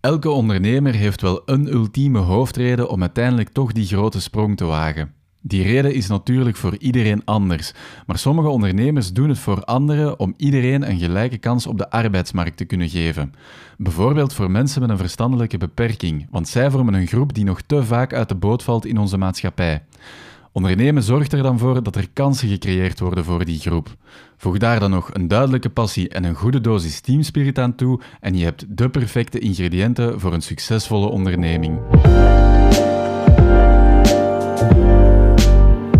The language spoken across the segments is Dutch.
Elke ondernemer heeft wel een ultieme hoofdreden om uiteindelijk toch die grote sprong te wagen. Die reden is natuurlijk voor iedereen anders, maar sommige ondernemers doen het voor anderen om iedereen een gelijke kans op de arbeidsmarkt te kunnen geven. Bijvoorbeeld voor mensen met een verstandelijke beperking, want zij vormen een groep die nog te vaak uit de boot valt in onze maatschappij. Ondernemen zorgt er dan voor dat er kansen gecreëerd worden voor die groep. Voeg daar dan nog een duidelijke passie en een goede dosis teamspirit aan toe en je hebt de perfecte ingrediënten voor een succesvolle onderneming.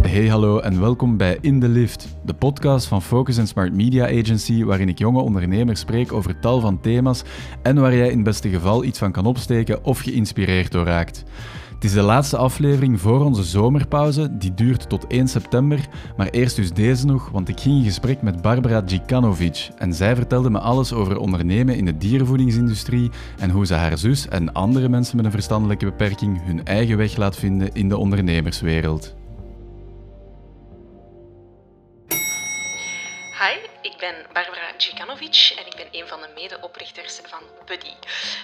Hey hallo en welkom bij In the Lift, de podcast van Focus Smart Media Agency waarin ik jonge ondernemers spreek over tal van thema's en waar jij in het beste geval iets van kan opsteken of geïnspireerd door raakt. Het is de laatste aflevering voor onze zomerpauze, die duurt tot 1 september. Maar eerst dus deze nog, want ik ging in gesprek met Barbara Djikanovic. En zij vertelde me alles over ondernemen in de dierenvoedingsindustrie en hoe ze haar zus en andere mensen met een verstandelijke beperking hun eigen weg laat vinden in de ondernemerswereld. Djikanovic en ik ben een van de medeoprichters van Buddy.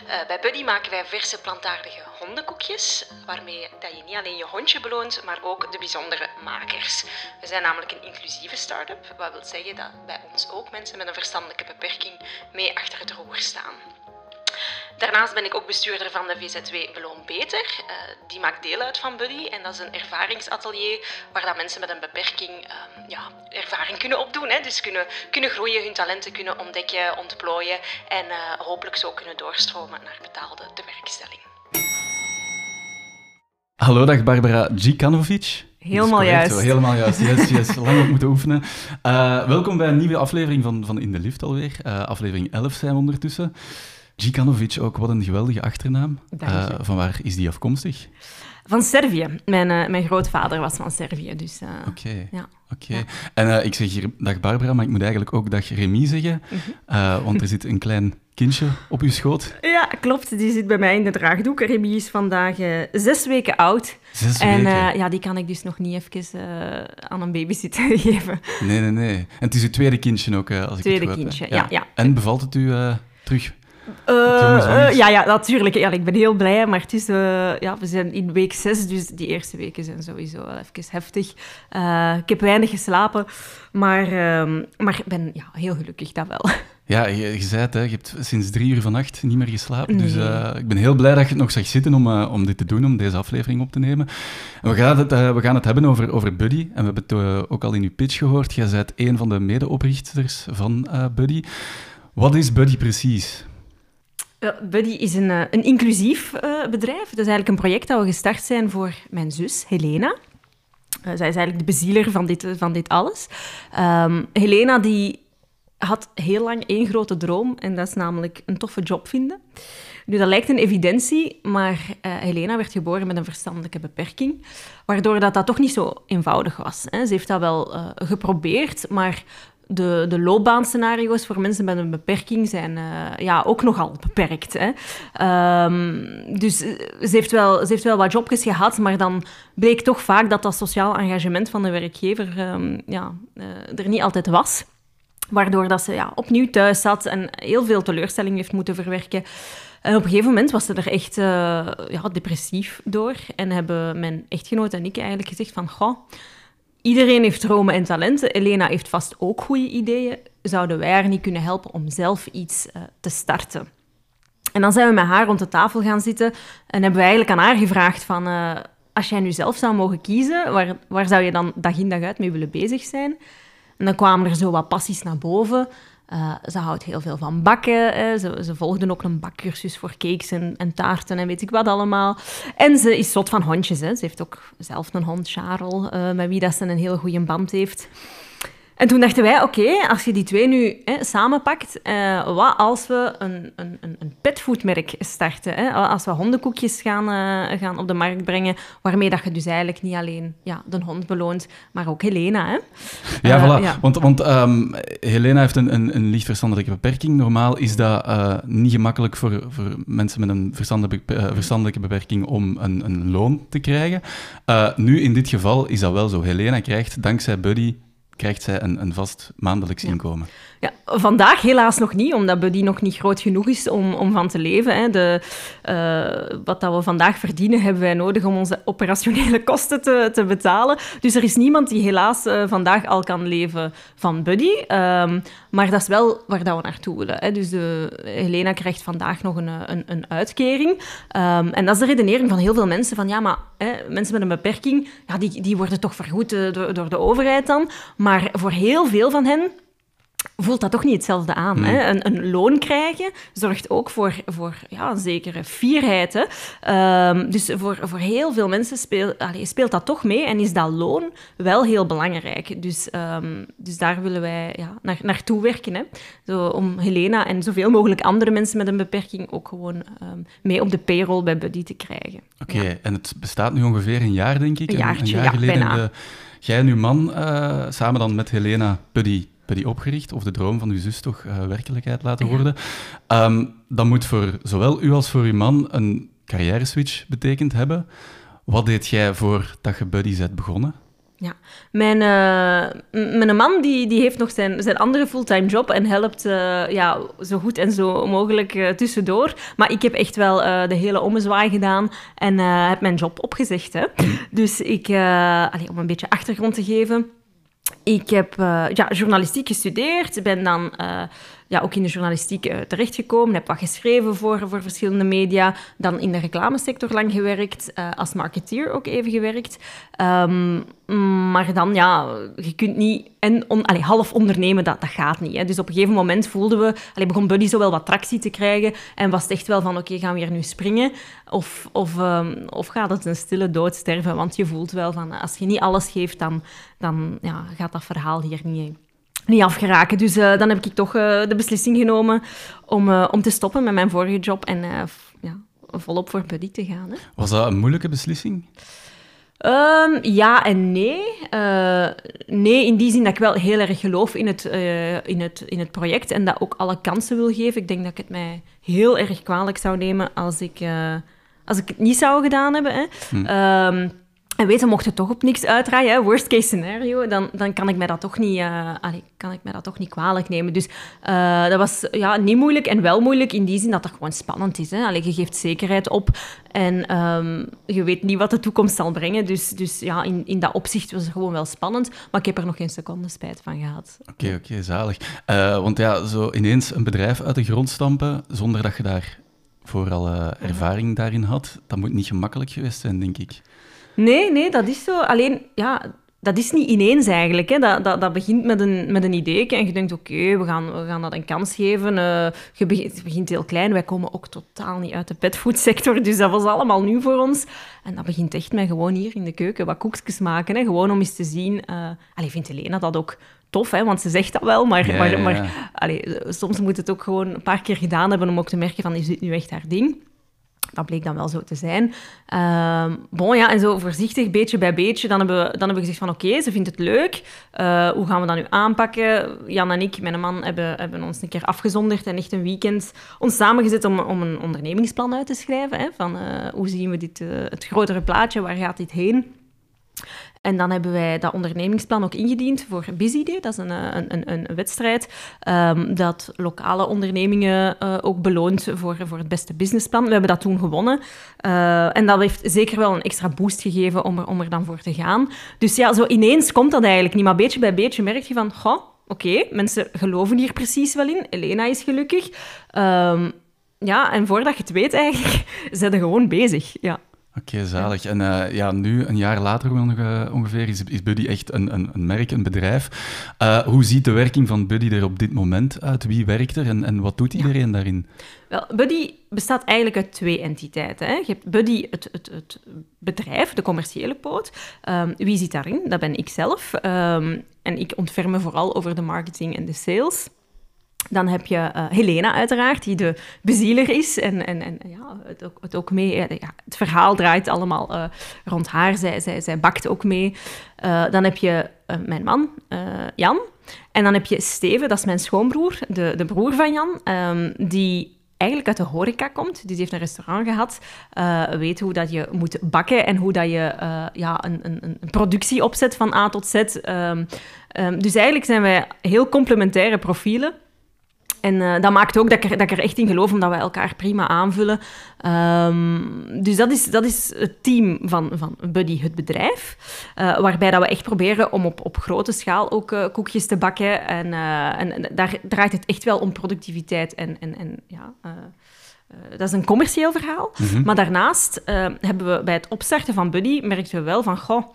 Uh, bij Buddy maken wij verse plantaardige hondenkoekjes, waarmee dat je niet alleen je hondje beloont, maar ook de bijzondere makers. We zijn namelijk een inclusieve start-up, wat wil zeggen dat bij ons ook mensen met een verstandelijke beperking mee achter het roer staan. Daarnaast ben ik ook bestuurder van de VZW Beloon Beter. Uh, die maakt deel uit van Buddy en dat is een ervaringsatelier waar dat mensen met een beperking uh, ja, ervaring kunnen opdoen. Hè. Dus kunnen, kunnen groeien, hun talenten kunnen ontdekken, ontplooien en uh, hopelijk zo kunnen doorstromen naar betaalde tewerkstelling. Hallo, dag Barbara Djikanovic. Helemaal juist. helemaal juist. Yes, yes. Lang op moeten oefenen. Uh, welkom bij een nieuwe aflevering van, van In de Lift alweer. Uh, aflevering 11 zijn we ondertussen. Djikanovic ook, wat een geweldige achternaam. Uh, van waar is die afkomstig? Van Servië. Mijn, uh, mijn grootvader was van Servië, dus... Uh, Oké, ja. oké. En ik zeg hier dag Barbara, maar ik moet eigenlijk ook dag Remy zeggen, mhm. want er zit een klein kindje op uw schoot. Ja, klopt. Die zit bij mij in de draagdoek. Remy is vandaag zes weken oud. Zes en, weken? ja, die kan ik dus nog niet even aan een babysitter geven. Nee, nee, nee. En het is uw tweede kindje ook, als ik tweede het goed kindje, ja. ja. En bevalt het u terug? Uh, ja, ja, natuurlijk. Ja, ik ben heel blij, maar het is, uh, ja, we zijn in week zes, dus die eerste weken zijn sowieso wel even heftig. Uh, ik heb weinig geslapen, maar, ehm, maar ik ben ja, heel gelukkig, dat wel. Ja, je, je zei het, hè, je hebt sinds drie uur vannacht niet meer geslapen. Dus ik ben heel blij dat je het nog zag zitten om, om dit te doen, om deze aflevering op te nemen. En we, gaan het, we gaan het hebben over, over Buddy. En we hebben het ook al in uw pitch gehoord. Jij bent een van de medeoprichters van Buddy. Wat is Buddy precies? Buddy is een, eh, een inclusief uh, bedrijf. Dat is eigenlijk een project dat we gestart zijn voor mijn zus, Helena. Uh, zij is eigenlijk de bezieler van dit, van dit alles. Um, Helena die had heel lang één grote droom en dat is namelijk een toffe job vinden. Nu, dat lijkt een evidentie, maar Helena werd geboren met een verstandelijke beperking, waardoor dat, dat toch niet zo eenvoudig was. Hè. Ze heeft dat wel geprobeerd, maar de, de loopbaanscenario's voor mensen met een beperking zijn uh, ja, ook nogal beperkt. Hè. Um, dus eh, ze heeft, wel, ze heeft wel wat jobjes gehad, maar dan bleek toch vaak dat dat sociaal engagement van de werkgever um, ja, uh, er niet altijd was. Waardoor dat ze ja, opnieuw thuis zat en heel veel teleurstelling heeft moeten verwerken. En op een gegeven moment was ze er echt ja, depressief door. En hebben mijn echtgenoot en ik eigenlijk gezegd van... Goh, Iedereen heeft dromen en talenten. Elena heeft vast ook goede ideeën. Zouden wij haar niet kunnen helpen om zelf iets uh, te starten? En dan zijn we met haar rond de tafel gaan zitten en hebben we eigenlijk aan haar gevraagd van... Uh, als jij nu zelf zou mogen kiezen, waar, waar zou je dan dag in dag uit mee willen bezig zijn? En dan kwamen er zo wat passies naar boven. Uh, ze houdt heel veel van bakken. Ze, ze volgde ook een bakcursus voor cakes en, en, taarten en weet ik wat allemaal. En ze is zot van hondjes. Hè. Ze heeft ook zelf een hond, Charles, uh, met wie dat ze een heel goede band heeft. En toen dachten wij, oké, als je die twee nu hè, samenpakt, uh, wat als we een, een, een petfoodmerk starten? Hè? Als we hondenkoekjes gaan, uh, gaan op de markt brengen, waarmee dat je dus eigenlijk niet alleen ja, de hond beloont, maar ook Helena. Hè? Ja, uh, voilà. Ja. Want, want um, Helena heeft een, een, een licht verstandelijke beperking. Normaal is dat niet gemakkelijk voor, voor mensen met een verstandelijke, verstandelijke beperking om een, een loon te krijgen. nu, in dit geval, is dat wel zo. Helena krijgt dankzij Buddy krijgt zij een, een vast maandelijks inkomen. Ja, vandaag helaas nog niet, omdat Buddy nog niet groot genoeg is om, om van te leven. Hè. De, uh, wat dat we vandaag verdienen, hebben wij nodig om onze operationele kosten te, te betalen. Dus er is niemand die helaas uh, vandaag al kan leven van Buddy. Um, maar dat is wel waar dat we naartoe willen. Hè. Dus de, Helena krijgt vandaag nog een, een, een uitkering. Um, en dat is de redenering van heel veel mensen. Van ja, maar hè, mensen met een beperking, ja, die, die worden toch vergoed door, door de overheid dan. Maar voor heel veel van hen voelt dat toch niet hetzelfde aan. Hè? Een, een, loon krijgen zorgt ook voor, voor ja, een zekere fierheid. Hè? Um, dus voor, voor heel veel mensen speel, allez, speelt dat toch mee en is dat loon wel heel belangrijk. Dus, um, dus daar willen wij ja, naar, naartoe werken. Hè? Zo, om Helena en zoveel mogelijk andere mensen met een beperking ook gewoon um, mee op de payroll bij Buddy te krijgen. Oké, okay, ja. en het bestaat nu ongeveer een jaar, denk ik. Een, jaartje, een jaar ja, geleden. bijna. De, jij en uw man, uh, samen dan met Helena, Buddy bij die opgericht, of de droom van uw zus toch uh, werkelijkheid laten worden. Um, dat moet voor zowel u als voor uw man een carrière-switch betekend hebben. Wat deed jij voordat je Buddy bent begonnen? Ja, mijn, uh, mijn man die, die heeft nog zijn, zijn andere fulltime job en helpt uh, ja, zo goed en zo mogelijk uh, tussendoor. Maar ik heb echt wel de hele ommezwaai gedaan en heb mijn job opgezegd. Hè. Dus ik, allez, om een beetje achtergrond te geven... Ik heb uh, ja, journalistiek gestudeerd, ben dan uh, ja, ook in de journalistiek uh, terechtgekomen, heb wat geschreven voor, voor verschillende media, dan in de reclamesector lang gewerkt, als marketeer ook even gewerkt. Um, maar dan, ja, je kunt niet en on, half ondernemen, dat, dat gaat niet. Hè. Dus op een gegeven moment voelden we, allee, begon Buddy zo wel wat tractie te krijgen en was het echt wel van, oké, gaan we hier nu springen? Of, of, um, of gaat het een stille dood sterven? Want je voelt wel van, als je niet alles geeft, dan, dan ja, gaat dat verhaal hier niet niet afgeraken. Dus uh, dan heb ik toch uh, de beslissing genomen om, uh, om te stoppen met mijn vorige job en ja, volop voor Buddy te gaan. Hè. Was dat een moeilijke beslissing? Um, ja en nee. Nee, in die zin dat ik wel heel erg geloof in het, in, het, in het project en dat ook alle kansen wil geven. Ik denk dat ik het mij heel erg kwalijk zou nemen als ik, als ik het niet zou gedaan hebben. Hè. Hm. Um, en weet, mocht het toch op niks uitdraaien, hè, worst case scenario, dan, dan kan, ik mij dat toch niet, uh, allee, kan ik mij dat toch niet kwalijk nemen. Dus uh, dat was ja, niet moeilijk en wel moeilijk in die zin dat dat gewoon spannend is. Hè. Allee, je geeft zekerheid op en um, je weet niet wat de toekomst zal brengen. Dus, dus ja, in, in dat opzicht was het gewoon wel spannend. Maar ik heb er nog geen seconde spijt van gehad. Oké, okay, oké, okay, zalig. Uh, want ja, zo ineens een bedrijf uit de grond stampen, zonder dat je daar vooral ervaring daarin had, dat moet niet gemakkelijk geweest zijn, denk ik. Nee, nee, dat is zo. Alleen, ja, dat is niet ineens eigenlijk. Hè. Dat, dat, dat begint met een, met een idee en je denkt, oké, okay, we, gaan, we gaan dat een kans geven. Uh, je begint, het begint heel klein. Wij komen ook totaal niet uit de petfoodsector, dus dat was allemaal nieuw voor ons. En dat begint echt met gewoon hier in de keuken wat koekjes maken. Hè. Gewoon om eens te zien... Uh, allee, vindt Helena dat ook tof, hè, want ze zegt dat wel, maar, ja, maar, ja, ja. maar allee, soms moet het ook gewoon een paar keer gedaan hebben om ook te merken van, is dit nu echt haar ding? Dat bleek dan wel zo te zijn. Bon, ja, en zo voorzichtig, beetje bij beetje, dan hebben we, dan hebben we gezegd van oké, ze vindt het leuk. Uh, hoe gaan we dat nu aanpakken? Jan en ik, mijn man, hebben, hebben ons een keer afgezonderd en echt een weekend ons samengezet om, om een ondernemingsplan uit te schrijven. Hè, van uh, hoe zien we dit, uh, het grotere plaatje, waar gaat dit heen? En dan hebben wij dat ondernemingsplan ook ingediend voor BizID. Dat is een, een, een, een wedstrijd um, dat lokale ondernemingen uh, ook beloont voor, voor het beste businessplan. We hebben dat toen gewonnen. Uh, en dat heeft zeker wel een extra boost gegeven om er, om er dan voor te gaan. Dus ja, zo ineens komt dat eigenlijk niet. Maar beetje bij beetje merk je van... Goh, oké, mensen geloven hier precies wel in. Elena is gelukkig. Um, ja, en voordat je het weet eigenlijk, zijn ze gewoon bezig. Ja. Oké, okay, zalig. En uh, ja, nu, een jaar later ongeveer, is, is Buddy echt een, een, een merk, een bedrijf. Uh, hoe ziet de werking van Buddy er op dit moment uit? Wie werkt er en, en wat doet iedereen ja. daarin? Wel, Buddy bestaat eigenlijk uit twee entiteiten. Hè. Je hebt Buddy, het, het, het bedrijf, de commerciële poot. Um, wie zit daarin? Dat ben ik zelf. Um, en ik ontferm me vooral over de marketing en de sales. Dan heb je uh, Helena uiteraard, die de bezieler is en, en, en ja, het, ook, het ook mee... Ja, het verhaal draait allemaal uh, rond haar. Zij, zij, zij bakt ook mee. Dan heb je mijn man, Jan. En dan heb je Steven, dat is mijn schoonbroer, de, de broer van Jan. Um, die eigenlijk uit de horeca komt. Dus die heeft een restaurant gehad, weet hoe dat je moet bakken en hoe dat je ja, een, een, een, productie opzet van A tot Z. Um, um, dus eigenlijk zijn wij heel complementaire profielen. En uh, dat maakt ook dat ik, er, dat ik er echt in geloof, omdat we elkaar prima aanvullen. Um, dus dat is, dat is het team van, van Buddy, het bedrijf. Uh, waarbij dat we echt proberen om op, op grote schaal ook uh, koekjes te bakken. En, en daar draait het echt wel om productiviteit. En, en, en ja, dat is een commercieel verhaal. Mm -hmm. Maar daarnaast hebben we bij het opstarten van Buddy, merkten we wel van... Goh,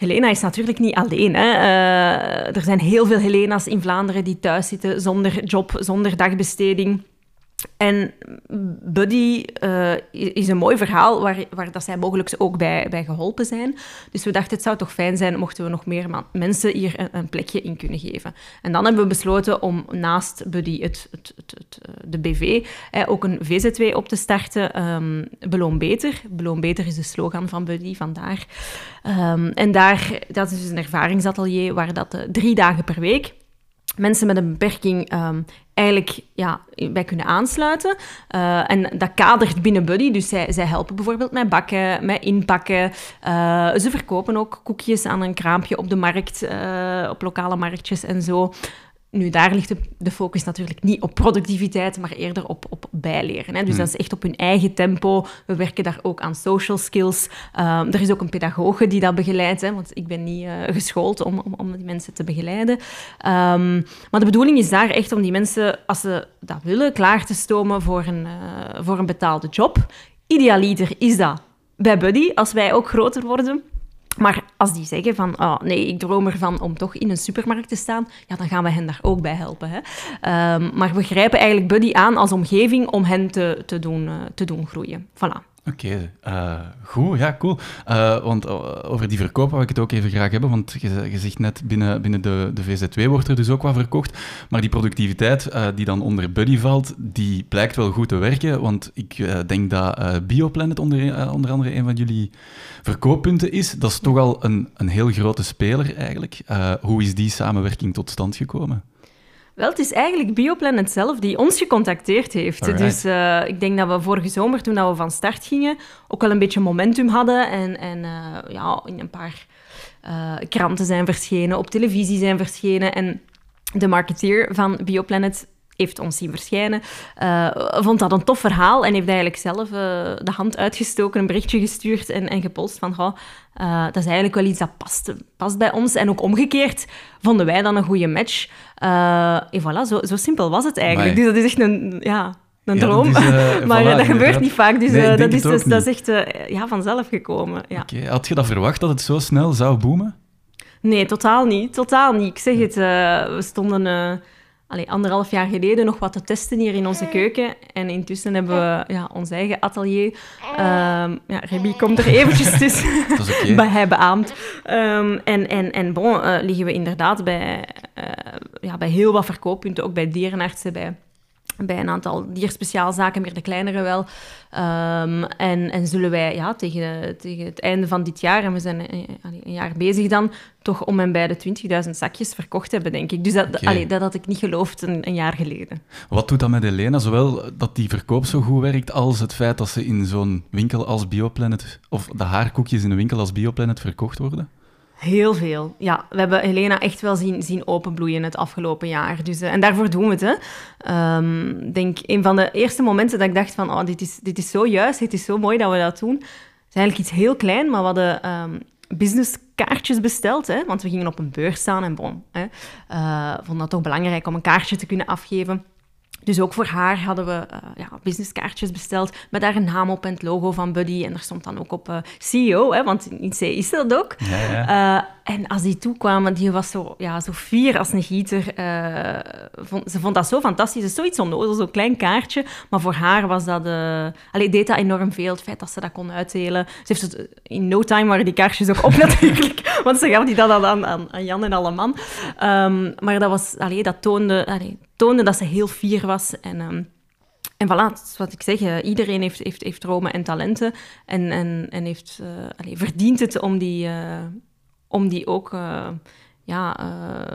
Helena is natuurlijk niet alleen. Hè. Uh, er zijn heel veel Helena's in Vlaanderen die thuis zitten zonder job, zonder dagbesteding. En Buddy uh, is een mooi verhaal waar, waar dat zij mogelijk ook bij, bij geholpen zijn. Dus we dachten, het zou toch fijn zijn mochten we nog meer mensen hier een, plekje in kunnen geven. En dan hebben we besloten om naast Buddy het, het, het, de BV ook een VZW op te starten. Um, Beloon Beter. Beloon Beter is de slogan van Buddy, vandaar. Um, en daar, dat is dus een ervaringsatelier waar dat uh, drie dagen per week mensen met een beperking um, eigenlijk ja, bij kunnen aansluiten. Uh, en dat kadert binnen Buddy. Dus zij, zij helpen bijvoorbeeld met bakken, met inpakken. Uh, ze verkopen ook koekjes aan een kraampje op de markt, uh, op lokale marktjes en zo. Nu, daar ligt de, de, focus natuurlijk niet op productiviteit, maar eerder op, op bijleren. Hè. Dus hmm. dat is echt op hun eigen tempo. We werken daar ook aan social skills. Um, er is ook een pedagoge die dat begeleidt, hè, want ik ben niet uh, geschoold om, om, om, die mensen te begeleiden. Um, maar de bedoeling is daar echt om die mensen, als ze dat willen, klaar te stomen voor een, uh, voor een betaalde job. Idealiter is dat bij Buddy, als wij ook groter worden. Maar als die zeggen van, oh, nee, ik droom ervan om toch in een supermarkt te staan, ja, dan gaan we hen daar ook bij helpen. Hè. Um, maar we grijpen eigenlijk Buddy aan als omgeving om hen te, te, doen, uh, te doen groeien. Voilà. Oké, uh, goed, ja, cool. Uh, want over die verkoop wil ik het ook even graag hebben, want je, je zegt net, binnen, binnen de, de VZ2 wordt er dus ook wat verkocht, maar die productiviteit die dan onder Buddy valt, die blijkt wel goed te werken, want ik denk dat Bioplanet onder, onder andere een van jullie verkooppunten is. Dat is toch al een, een heel grote speler eigenlijk. hoe is die samenwerking tot stand gekomen? Wel, het is eigenlijk Bioplanet zelf die ons gecontacteerd heeft. Alright. Dus uh, ik denk dat we vorige zomer, toen we van start gingen, ook wel een beetje momentum hadden. En, en uh, ja, in een paar uh, kranten zijn verschenen, op televisie zijn verschenen. En de marketeer van Bioplanet heeft ons zien verschijnen, uh, vond dat een tof verhaal en heeft eigenlijk zelf uh, de hand uitgestoken, een berichtje gestuurd en, en gepost van, oh, uh, dat is eigenlijk wel iets dat past, past bij ons. En ook omgekeerd vonden wij dan een goede match. en voilà, zo, zo simpel was het eigenlijk. Dus dat is echt een, ja, een ja, droom. Dat is, maar voilà, dat gebeurt niet vaak, dus nee, dat, is, dus, dat is echt ja, vanzelf gekomen. Ja. Okay. Had je dat verwacht, dat het zo snel zou boomen? Nee, totaal niet. Totaal niet. Ik zeg het, we stonden allee, anderhalf jaar geleden nog wat te testen hier in onze keuken. En intussen hebben we ja, ons eigen atelier. Um, ja, Remy komt er eventjes tussen. Dat is okay. bij hij beaamt. Um, en, en, en bon, uh, liggen we inderdaad bij, uh, ja, bij heel wat verkooppunten, ook bij dierenartsen, bij bij een aantal dierspeciaalzaken, meer de kleinere wel. Um, en, en zullen wij ja, tegen, tegen het einde van dit jaar, en we zijn een, een jaar bezig dan, toch om en bij de 20.000 zakjes verkocht hebben, denk ik. Dus dat, okay. allee, dat had ik niet geloofd een, een, jaar geleden. Wat doet dat met Elena? Zowel dat die verkoop zo goed werkt, als het feit dat ze in zo'n winkel als Bioplanet, of de haarkoekjes in een winkel als Bioplanet verkocht worden? Heel veel. Ja, we hebben Helena echt wel zien, zien openbloeien het afgelopen jaar. Dus, uh, en daarvoor doen we het. Um, denk, een van de eerste momenten dat ik dacht van... Oh, dit is, dit is zo juist, dit is zo mooi dat we dat doen. Het is eigenlijk iets heel klein, maar we hadden um, businesskaartjes besteld. Hè, want we gingen op een beurs staan en bon. Hè, uh, vonden dat toch belangrijk om een kaartje te kunnen afgeven. Dus ook voor haar hadden we uh, ja, businesskaartjes besteld met daar een naam op en het logo van Buddy. En er stond dan ook op uh, CEO, hè, want in C is dat ook. Ja, ja. Uh, en als die toekwamen, die was zo, ja, zo fier als een gieter. Vond, ze vond dat zo fantastisch. Is zoiets onnozel, zo'n klein kaartje. Maar voor haar was dat... Allee, deed dat enorm veel, het feit dat ze dat kon uitdelen. Ze heeft het, in no time waren die kaarsjes ook op natuurlijk. want ze gaf die dan aan, aan, aan Jan en alle man. Um, maar dat was... Allee, dat toonde... Allee, toonde dat ze heel fier was. En, um, en voilà, wat ik zeg, iedereen heeft, heeft, heeft dromen en talenten en, en, en heeft, uh, allez, verdient het om die, uh, om die ook ja,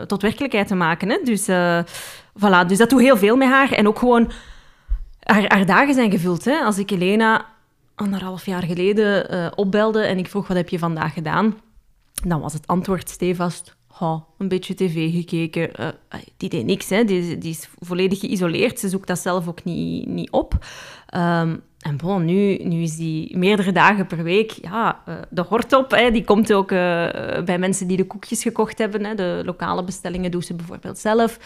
tot werkelijkheid te maken. Hè? Dus, voilà, dus dat doet heel veel met haar. En ook gewoon haar, haar dagen zijn gevuld. Hè? Als ik Elena anderhalf jaar geleden opbelde en ik vroeg wat heb je vandaag gedaan, dan was het antwoord stevast, oh, een beetje tv gekeken. Uh, die deed niks, hè. Die, die, is volledig geïsoleerd. Ze zoekt dat zelf ook niet, niet op. Um, en bon, nu, nu is die meerdere dagen per week ja, uh, de hort op. Hè. Die komt ook uh, bij mensen die de koekjes gekocht hebben. Hè. De lokale bestellingen doet ze bijvoorbeeld zelf.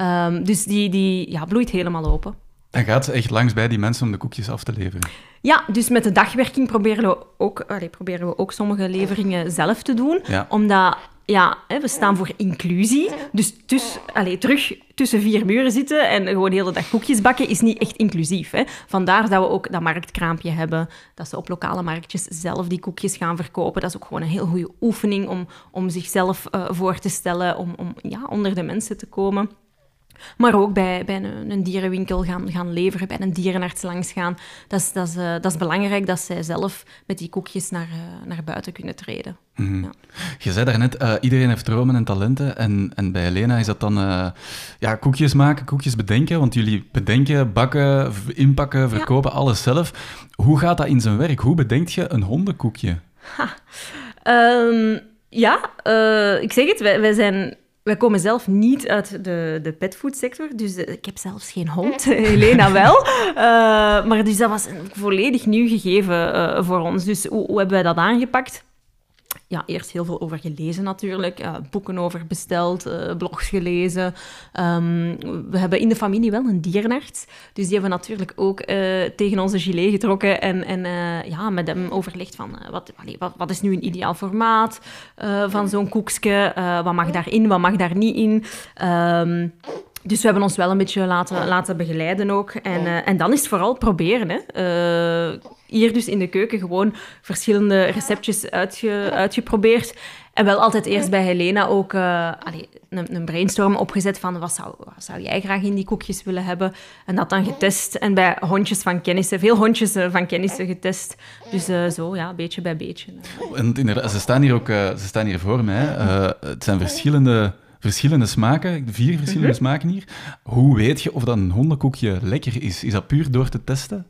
Um, dus die, die ja, bloeit helemaal open. En gaat ze echt langs bij die mensen om de koekjes af te leveren? Ja, dus met de dagwerking proberen we ook, allee, proberen we ook sommige leveringen zelf te doen. Ja. Omdat ja, we staan voor inclusie. Dus tuss, allez, terug tussen vier muren zitten en gewoon de hele dag koekjes bakken is niet echt inclusief. Hè. Vandaar dat we ook dat marktkraampje hebben, dat ze op lokale marktjes zelf die koekjes gaan verkopen. Dat is ook gewoon een heel goede oefening om, om zichzelf uh, voor te stellen, om, om ja, onder de mensen te komen. Maar ook bij, bij een, een, dierenwinkel gaan, gaan leveren, bij een dierenarts langs gaan. Dat is, dat, is, uh, dat is belangrijk dat zij zelf met die koekjes naar, uh, naar buiten kunnen treden. Mm -hmm. ja. Je zei daarnet, uh, iedereen heeft dromen en talenten. En, en bij Elena is dat dan ja, koekjes maken, koekjes bedenken. Want jullie bedenken, bakken, inpakken, verkopen, ja. alles zelf. Hoe gaat dat in zijn werk? Hoe bedenkt je een hondenkoekje? Um, ja, ik zeg het, wij, wij zijn wij komen zelf niet uit de, de petfoodsector, dus uh, ik heb zelfs geen hond. Helena wel. Uh, maar dus dat was een volledig nieuw gegeven uh, voor ons. Dus hoe, hoe hebben wij dat aangepakt? Ja, eerst heel veel over gelezen natuurlijk, boeken over besteld, uh, blogs gelezen. Um, we hebben in de familie wel een dierenarts, dus die hebben natuurlijk ook uh, tegen onze gilet getrokken en, en ja, met hem overlegd van wat, wat, wat, is nu een ideaal formaat van zo'n koekje, wat mag daarin, wat mag daar niet in. Um, dus we hebben ons wel een beetje laten, laten begeleiden ook. En, uh, en dan is het vooral proberen. Hè. Uh, hier dus in de keuken gewoon verschillende receptjes uitge, uitgeprobeerd. En wel altijd eerst bij Helena ook uh, allee, een, een, brainstorm opgezet van wat zou, wat zou jij graag in die koekjes willen hebben. En dat dan getest. En bij hondjes van kennissen, veel hondjes van kennissen getest. Dus uh, zo, ja, beetje bij beetje. En ze staan hier ook ze staan hier voor mij. het zijn verschillende verschillende smaken, vier verschillende mm -hmm. smaken hier. Hoe weet je of dat een hondenkoekje lekker is? Is dat puur door te testen?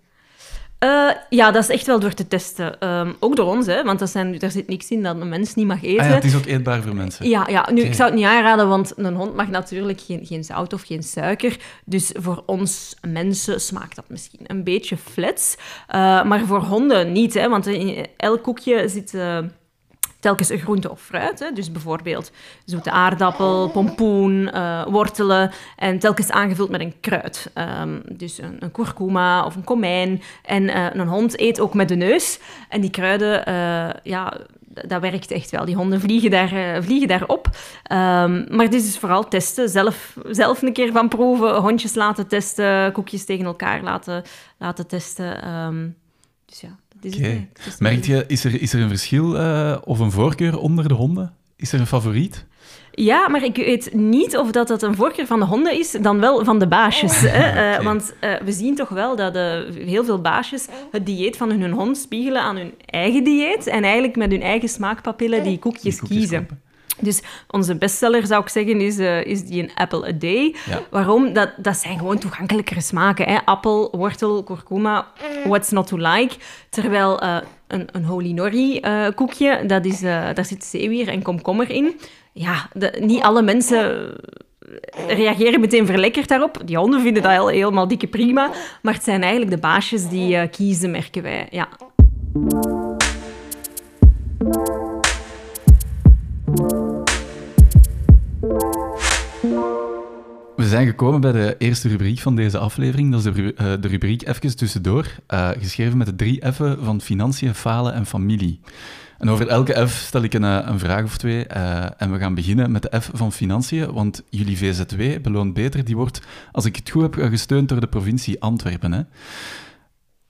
Uh, ja, dat is echt wel door te testen. Um, ook door ons, hè, want dat zijn, er zit niks in dat een mens niet mag eten. Ah ja, het is ook eetbaar voor mensen. Ja, ja. nu, okay. ik zou het niet aanraden, want een hond mag natuurlijk geen, geen zout of geen suiker. Dus voor ons mensen smaakt dat misschien een beetje flats. Uh, maar voor honden niet, hè, want in elk koekje zit... Uh, telkens een groente of fruit. Hè. Dus bijvoorbeeld zoete aardappel, pompoen, uh, wortelen en telkens aangevuld met een kruid. Um, dus een, een, kurkuma of een komijn. En uh, een hond eet ook met de neus. En die kruiden, uh, ja, dat werkt echt wel. Die honden vliegen, daar, vliegen daarop. Um, maar dit is dus vooral testen. Zelf, zelf een keer van proeven, hondjes laten testen, koekjes tegen elkaar laten, laten testen. Um, dus ja. Okay. Merk je, is er, is er een verschil uh, of een voorkeur onder de honden? Is er een favoriet? Ja, maar ik weet niet of dat, dat een voorkeur van de honden is, dan wel van de baasjes. Hè? Okay. Uh, want uh, we zien toch wel dat uh, heel veel baasjes het dieet van hun hond spiegelen aan hun eigen dieet en eigenlijk met hun eigen smaakpapillen die koekjes, die koekjes kiezen. Kopen. Dus onze bestseller, zou ik zeggen, is, uh, is die een apple a day. Ja. Waarom? Dat, dat zijn gewoon toegankelijkere smaken. Hè? Appel, wortel, kurkuma, what's not to like. Terwijl uh, een, een holy nori uh, koekje, dat is, daar zit zeewier en komkommer in. Ja, de, niet alle mensen reageren meteen verlekkerd daarop. Die honden vinden dat heel, helemaal dikke prima. Maar het zijn eigenlijk de baasjes die kiezen, merken wij. Ja. Zijn gekomen bij de eerste rubriek van deze aflevering. Dat is de, uh, de rubriek Even tussendoor, uh, geschreven met de drie F'en van financiën, falen en familie. En over elke F stel ik een, een vraag of twee. En we gaan beginnen met de F van financiën, want jullie VZW, Beloond Beter, die wordt, als ik het goed heb, gesteund door de provincie Antwerpen. Hè?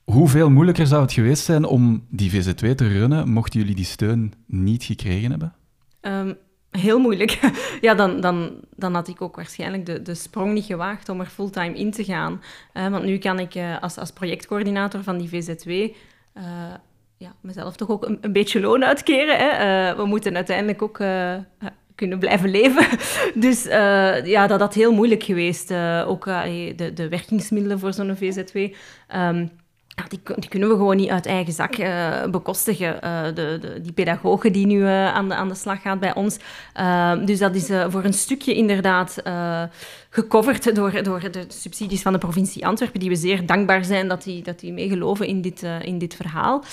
Hoeveel moeilijker zou het geweest zijn om die VZW te runnen, mochten jullie die steun niet gekregen hebben? Um, heel moeilijk. ja, dan, dan, dan had ik ook waarschijnlijk de, de sprong niet gewaagd om er fulltime in te gaan. Uh, want nu kan ik uh, als, als projectcoördinator van die VZW uh, ja, mezelf toch ook een, een beetje loon uitkeren. Hè. we moeten uiteindelijk ook kunnen blijven leven. Dus ja, dat had heel moeilijk geweest. Ook de, de werkingsmiddelen voor zo'n VZW. Ehm, die, kunnen we gewoon niet uit eigen zak uh, bekostigen. Uh, de, de, die pedagogen die nu uh, aan, de, aan de slag gaat bij ons. Ehm, dus dat is voor een stukje inderdaad gecoverd door, door de subsidies van de provincie Antwerpen, die we zeer dankbaar zijn dat die, dat die meegeloven in dit, in dit verhaal.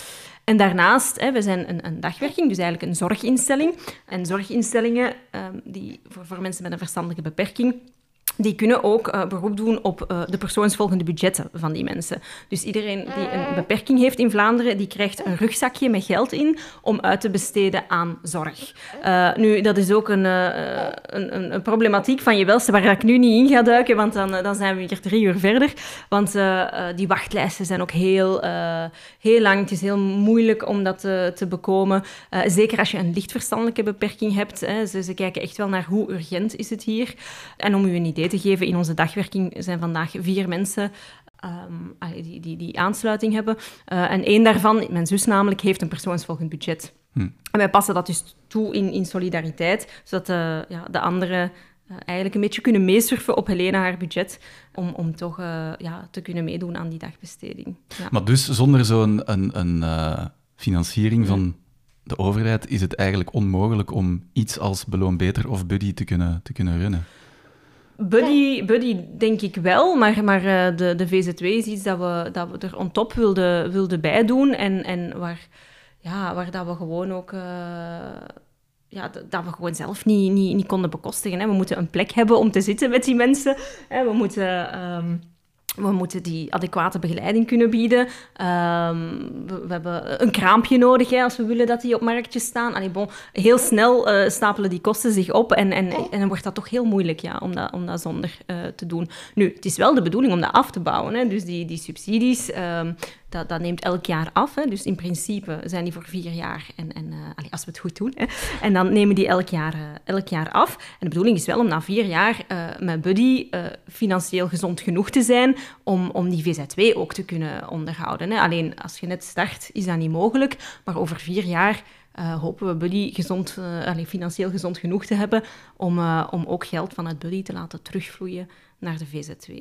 En daarnaast, hè, we zijn een, een, dagwerking, dus eigenlijk een zorginstelling. En zorginstellingen ehm, die voor, voor mensen met een verstandelijke beperking die kunnen ook uh, beroep doen op uh, de persoonsvolgende budgetten van die mensen. Dus iedereen die een beperking heeft in Vlaanderen, die krijgt een rugzakje met geld in om uit te besteden aan zorg. Uh, nu, dat is ook een, een, een, problematiek van je welste waar ik nu niet in ga duiken, want dan, dan zijn we hier drie uur verder. Want die wachtlijsten zijn ook heel, heel lang. Het is heel moeilijk om dat te, te bekomen. zeker als je een lichtverstandelijke beperking hebt. Hè. Ze, ze kijken echt wel naar hoe urgent is het hier. En om u een idee te geven, in onze dagwerking zijn vandaag vier mensen um, die, die, die aansluiting hebben. Uh, en één daarvan, mijn zus namelijk, heeft een persoonsvolgend budget. Hm. En wij passen dat dus toe in, in solidariteit, zodat uh, ja, de anderen uh, eigenlijk een beetje kunnen meesurfen op Helena haar budget, om, om toch ja, te kunnen meedoen aan die dagbesteding. Ja. Maar dus zonder zo'n een, een, financiering van de overheid is het eigenlijk onmogelijk om iets als Beloon Beter of Buddy te kunnen, te kunnen runnen? Buddy, buddy denk ik wel, maar, maar uh, de, de VZW is iets dat we, dat we er on top wilden, wilden bijdoen en, en waar, ja, waar dat we gewoon ook... Uh, ja, dat we gewoon zelf niet, niet, niet konden bekostigen. Hè. We moeten een plek hebben om te zitten met die mensen. Hè. We moeten... Um, we moeten die adequate begeleiding kunnen bieden. Um, we, we, hebben een kraampje nodig hè, als we willen dat die op marktjes staan. Allee, bon, heel snel uh, stapelen die kosten zich op en, en, en dan wordt dat toch heel moeilijk ja, om, dat, om dat zonder uh, te doen. Nu, het is wel de bedoeling om dat af te bouwen. Hè. Dus die, die subsidies, um, dat, neemt elk jaar af. Hè. Dus in principe zijn die voor vier jaar. En, en allee, als we het goed doen. Hè. En dan nemen die elk jaar, uh, elk jaar af. En de bedoeling is wel om na vier jaar uh, met Buddy financieel gezond genoeg te zijn om, om die VZW ook te kunnen onderhouden. Hè. Alleen als je net start, is dat niet mogelijk. Maar over vier jaar hopen we Buddy gezond, financieel gezond genoeg te hebben om, om ook geld vanuit Buddy te laten terugvloeien naar de VZW.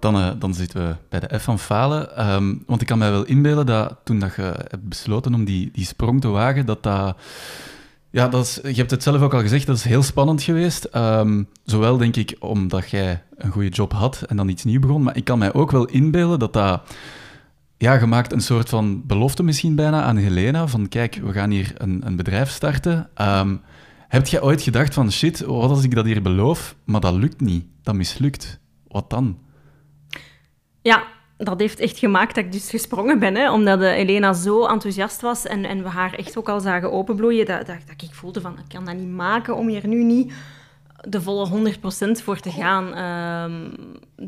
Dan, uh, dan zitten we bij de F van falen. Um, want ik kan mij wel inbeelden dat toen dat je hebt besloten om die, die sprong te wagen, dat dat... Ja, dat is, je hebt het zelf ook al gezegd, dat is heel spannend geweest. Um, zowel denk ik omdat jij een goede job had en dan iets nieuws begon, maar ik kan mij ook wel inbeelden dat dat... Ja, je maakt een soort van belofte misschien bijna aan Helena, van kijk, we gaan hier een, een bedrijf starten. Um, heb je ooit gedacht van, shit, wat als ik dat hier beloof, maar dat lukt niet, dat mislukt? Wat dan? Ja, dat heeft echt gemaakt dat ik dus gesprongen ben. Hè, omdat uh, Elena zo enthousiast was en, en we haar echt ook al zagen openbloeien, dat, dat, dat ik voelde van, ik kan dat niet maken om hier nu niet de volle 100% voor te gaan. Um,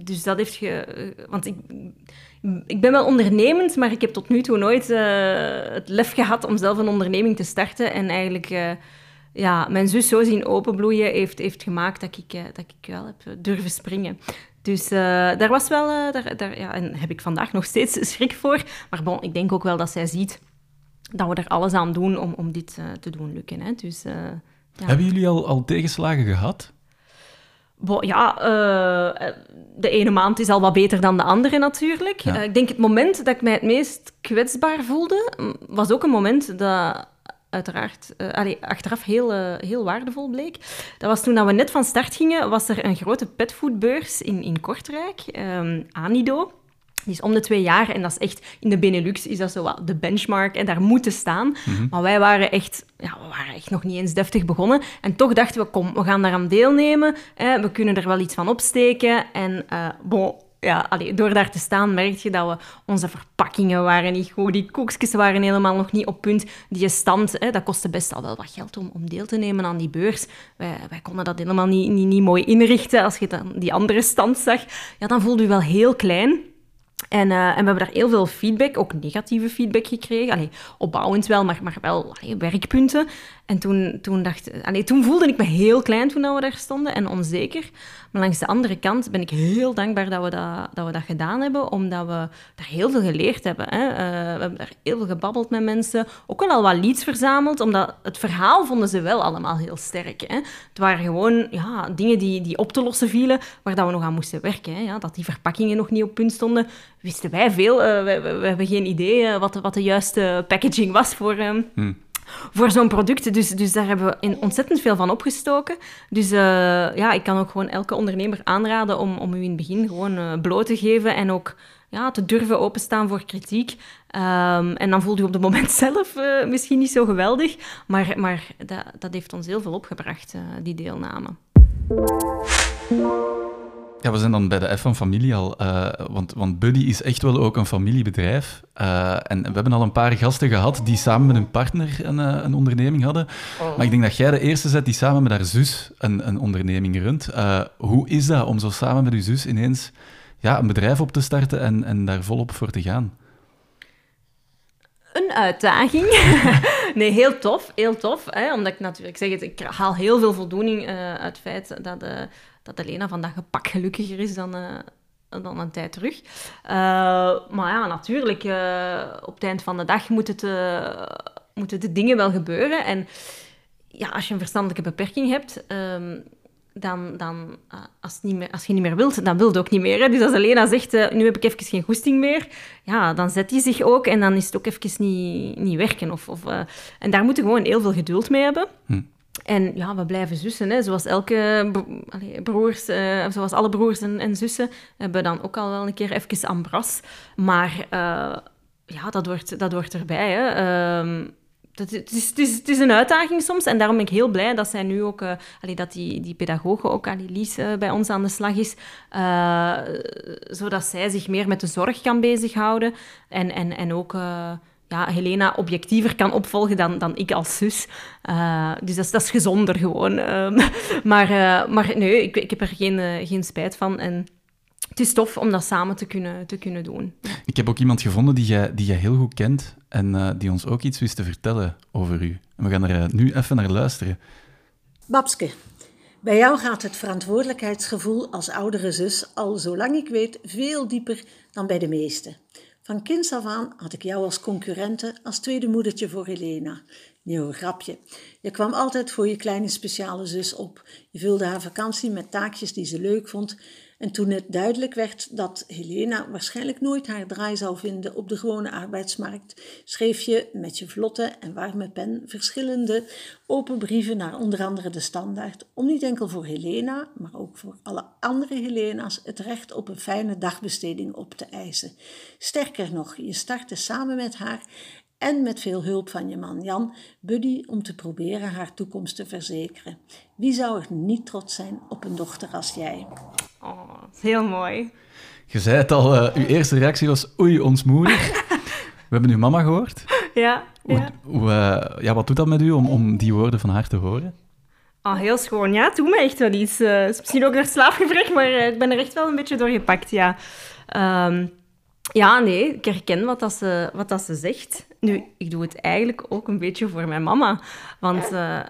dus dat heeft ge... Want ik, ik ben wel ondernemend, maar ik heb tot nu toe nooit uh, het lef gehad om zelf een onderneming te starten. En eigenlijk... Uh, ja, mijn zus zo zien openbloeien heeft, heeft gemaakt dat ik, dat ik wel heb durven springen. Dus uh, daar was wel, uh, daar, daar, ja, en heb ik vandaag nog steeds schrik voor. Maar bon, ik denk ook wel dat zij ziet dat we er alles aan doen om, om dit uh, te doen lukken. Hè. Dus, ja. Hebben jullie al, al tegenslagen gehad? Bo, ja, de ene maand is al wat beter dan de andere natuurlijk. Ja. ik denk het moment dat ik mij het meest kwetsbaar voelde, was ook een moment dat uiteraard uh, achteraf heel, uh, heel waardevol bleek. Dat was toen dat we net van start gingen, was er een grote petfoodbeurs in, in Kortrijk, um, Anido. Die is om de twee jaar en dat is echt, in de Benelux is dat zo wat de benchmark en daar moeten staan. Mm -hmm. Maar wij waren echt, ja, we waren echt nog niet eens deftig begonnen. En toch dachten we, kom, we gaan daaraan deelnemen. Hè, we kunnen er wel iets van opsteken. En uh, bon, ja, allee, door daar te staan merk je dat we, onze verpakkingen waren niet goed, die koekjes waren helemaal nog niet op punt. Die stand, hè, dat kostte best al wel wat geld om, om deel te nemen aan die beurs. Wij, wij konden dat helemaal niet, niet, niet mooi inrichten. Als je dan die andere stand zag, ja, dan voelde je wel heel klein. En, uh, en, we hebben daar heel veel feedback, ook negatieve feedback gekregen. Allee, opbouwend wel, maar, maar wel werkpunten. En toen, toen, dacht, allee, toen voelde ik me heel klein toen we daar stonden en onzeker. Maar langs de andere kant ben ik heel dankbaar dat we dat, dat, we dat gedaan hebben, omdat we daar heel veel geleerd hebben. Hè. Uh, we hebben daar heel veel gebabbeld met mensen, ook wel al wat leads verzameld, omdat het verhaal vonden ze wel allemaal heel sterk. Hè. Het waren gewoon ja, dingen die, die op te lossen vielen, waar dat we nog aan moesten werken. Ja, dat die verpakkingen nog niet op punt stonden, wisten wij veel. Uh, we, hebben geen idee uh, wat, wat de juiste packaging was voor... Um, hmm voor zo'n product. Dus, dus daar hebben we ontzettend veel van opgestoken. Dus uh, ja, ik kan ook gewoon elke ondernemer aanraden om, om u in het begin gewoon uh, bloot te geven en ook ja, te durven openstaan voor kritiek. Um, en dan voelde u op het moment zelf uh, misschien niet zo geweldig, maar, maar dat, dat heeft ons heel veel opgebracht, die deelname. Ja, we zijn dan bij de F van familie al, uh, want, want Buddy is echt wel ook een familiebedrijf. Uh, en we hebben al een paar gasten gehad die samen met hun partner een, uh, een onderneming hadden. Oh. Maar ik denk dat jij de eerste bent die samen met haar zus een, een onderneming runt. hoe is dat om zo samen met uw zus ineens ja, een bedrijf op te starten en, en daar volop voor te gaan? Een uitdaging. nee, heel tof. Heel tof. Hè? Omdat ik natuurlijk zeg, het, ik haal heel veel voldoening uit het feit dat dat Elena vandaag een pak gelukkiger is dan, uh, dan een tijd terug. Uh, maar ja, natuurlijk, uh, op het eind van de dag moet het, moeten de dingen wel gebeuren. En ja, als je een verstandelijke beperking hebt, um, dan, dan als, niet meer, als je niet meer wilt, dan wil je ook niet meer. Hè? Dus als Elena zegt, nu heb ik even geen goesting meer, ja, dan zet hij zich ook en dan is het ook even niet, niet werken. Of, of, en daar moet je gewoon heel veel geduld mee hebben. Hm. En ja, we blijven zussen, hè. zoals elke broers, uh, zoals alle broers en, en, zussen, hebben dan ook al wel een keer even ambras. Maar uh, ja, dat hoort, dat hoort erbij. Hè. Uh, dat, het, is, het, is, het is een uitdaging soms en daarom ben ik heel blij dat zij nu ook, uh, dat die, die pedagoge ook, allee, bij ons aan de slag is, zodat zij zich meer met de zorg kan bezighouden en, en, en ook ja, Helena objectiever kan opvolgen dan, dan ik als zus. Uh, dus dat is, dat is gezonder gewoon. Uh, maar, uh, maar nee, ik, ik heb er geen, geen spijt van. En het is tof om dat samen te kunnen, te kunnen doen. Ik heb ook iemand gevonden die jij, die jij heel goed kent en die ons ook iets wist te vertellen over u. En we gaan er nu even naar luisteren. Babske, bij jou gaat het verantwoordelijkheidsgevoel als oudere zus al zolang ik weet veel dieper dan bij de meesten. Van kinds af aan had ik jou als concurrente, als tweede moedertje voor Helena. Nieuw grapje. Je kwam altijd voor je kleine speciale zus op. Je vulde haar vakantie met taakjes die ze leuk vond en toen het duidelijk werd dat Helena waarschijnlijk nooit haar draai zou vinden op de gewone arbeidsmarkt, schreef je met je vlotte en warme pen verschillende open brieven naar onder andere de Standaard, om niet enkel voor Helena, maar ook voor alle andere Helena's het recht op een fijne dagbesteding op te eisen. Sterker nog, je startte samen met haar en met veel hulp van je man Jan, Buddy, om te proberen haar toekomst te verzekeren. Wie zou er niet trots zijn op een dochter als jij? Oh, heel mooi. Je zei het al, uh, uw eerste reactie was oei, ons moeder. We hebben uw mama gehoord. Ja. ja. Hoe, uh, ja wat doet dat met u om, om die woorden van haar te horen? Oh, heel schoon. Ja, doet me echt wel iets. Uh, is misschien ook naar slaapgebrek, maar ik ben er echt wel een beetje door gepakt, ja. Um, ja, nee, ik herken wat, dat ze, wat dat ze zegt. Nu, ik doe het eigenlijk ook een beetje voor mijn mama. Want uh,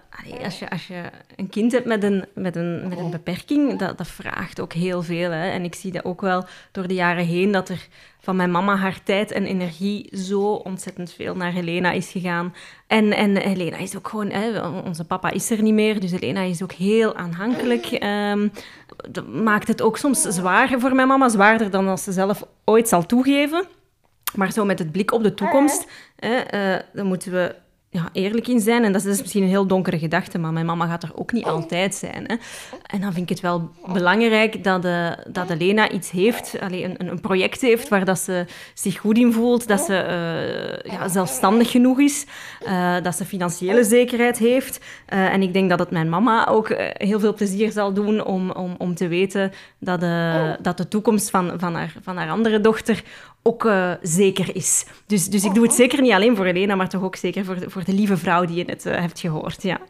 als, je, als je een kind hebt met een, met een, met een beperking, dat, dat vraagt ook heel veel. Hè? En ik zie dat ook wel door de jaren heen, dat er van mijn mama haar tijd en energie zo ontzettend veel naar Helena is gegaan. En, en Helena is ook gewoon... Hè, onze papa is er niet meer, dus Helena is ook heel aanhankelijk. Um, dat maakt het ook soms zwaar voor mijn mama. Zwaarder dan als ze zelf ooit zal toegeven. Maar zo met het blik op de toekomst, hè, uh, dan moeten we ja, eerlijk in zijn. En dat is misschien een heel donkere gedachte, maar mijn mama gaat er ook niet altijd zijn. Hè. En dan vind ik het wel belangrijk dat, de, dat Elena iets heeft, allee, een, een project heeft waar dat ze zich goed in voelt, dat ze uh, ja, zelfstandig genoeg is, uh, dat ze financiële zekerheid heeft. En ik denk dat het mijn mama ook heel veel plezier zal doen om, om, om te weten dat de, dat de toekomst van, van, haar, van haar andere dochter ook uh, zeker is. Dus, dus ik doe het zeker niet alleen voor Elena, maar toch ook zeker voor de, voor de lieve vrouw die je net uh, hebt gehoord. Ja.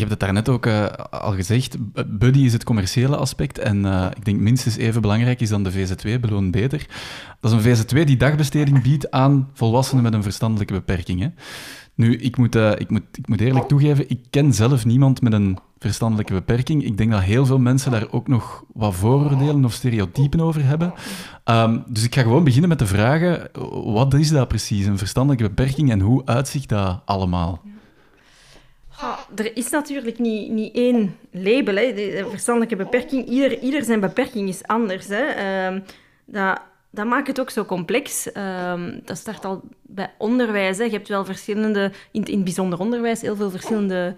Je hebt het daarnet ook uh, al gezegd, buddy is het commerciële aspect en uh, ik denk minstens even belangrijk is dan de VZ2, Beloon Beter. Dat is een VZ2 die dagbesteding biedt aan volwassenen met een verstandelijke beperking. Hè. Nu, ik moet, uh, ik, moet, ik moet eerlijk toegeven, ik ken zelf niemand met een verstandelijke beperking. Ik denk dat heel veel mensen daar ook nog wat vooroordelen of stereotypen over hebben. Um, dus ik ga gewoon beginnen met de vragen, wat is dat precies, een verstandelijke beperking en hoe uitziet dat allemaal? Er is natuurlijk niet, niet één label. Hè. De verstandelijke beperking, ieder, ieder zijn beperking is anders. Hè. Uh, dat, dat maakt het ook zo complex. Uh, dat start al bij onderwijs. Hè. Je hebt wel verschillende, in, in het bijzonder onderwijs, heel veel verschillende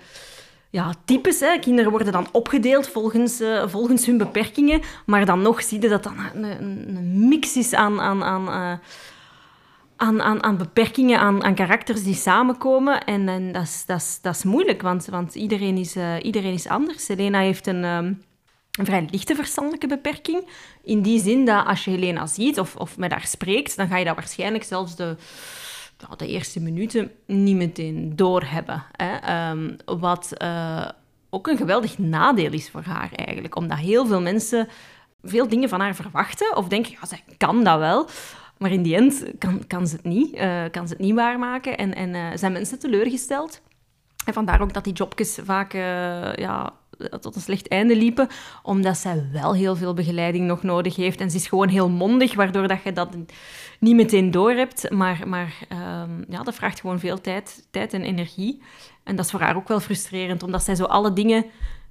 ja, types. Hè. Kinderen worden dan opgedeeld volgens, uh, volgens hun beperkingen. Maar dan nog zie je dat dat een, een, een mix is aan, aan, aan uh, aan, aan, aan beperkingen, aan, aan karakters die samenkomen. En, en dat, is, dat, is, dat is moeilijk, want, want iedereen, is, uh, iedereen is anders. Helena heeft een, um, een vrij lichte verstandelijke beperking. In die zin dat als je Helena ziet of, of met haar spreekt, dan ga je dat waarschijnlijk zelfs de, de eerste minuten niet meteen doorhebben. Hè? Um, wat uh, ook een geweldig nadeel is voor haar eigenlijk. Omdat heel veel mensen veel dingen van haar verwachten of denken, ja, zij kan dat wel. Maar in die end kan, kan, ze, het niet, uh, kan ze het niet waarmaken en, en uh, zijn mensen teleurgesteld. En vandaar ook dat die jobjes vaak ja, tot een slecht einde liepen, omdat zij wel heel veel begeleiding nog nodig heeft. En ze is gewoon heel mondig, waardoor dat je dat niet meteen door hebt. Maar, maar um, ja, dat vraagt gewoon veel tijd, tijd en energie. En dat is voor haar ook wel frustrerend, omdat zij zo alle dingen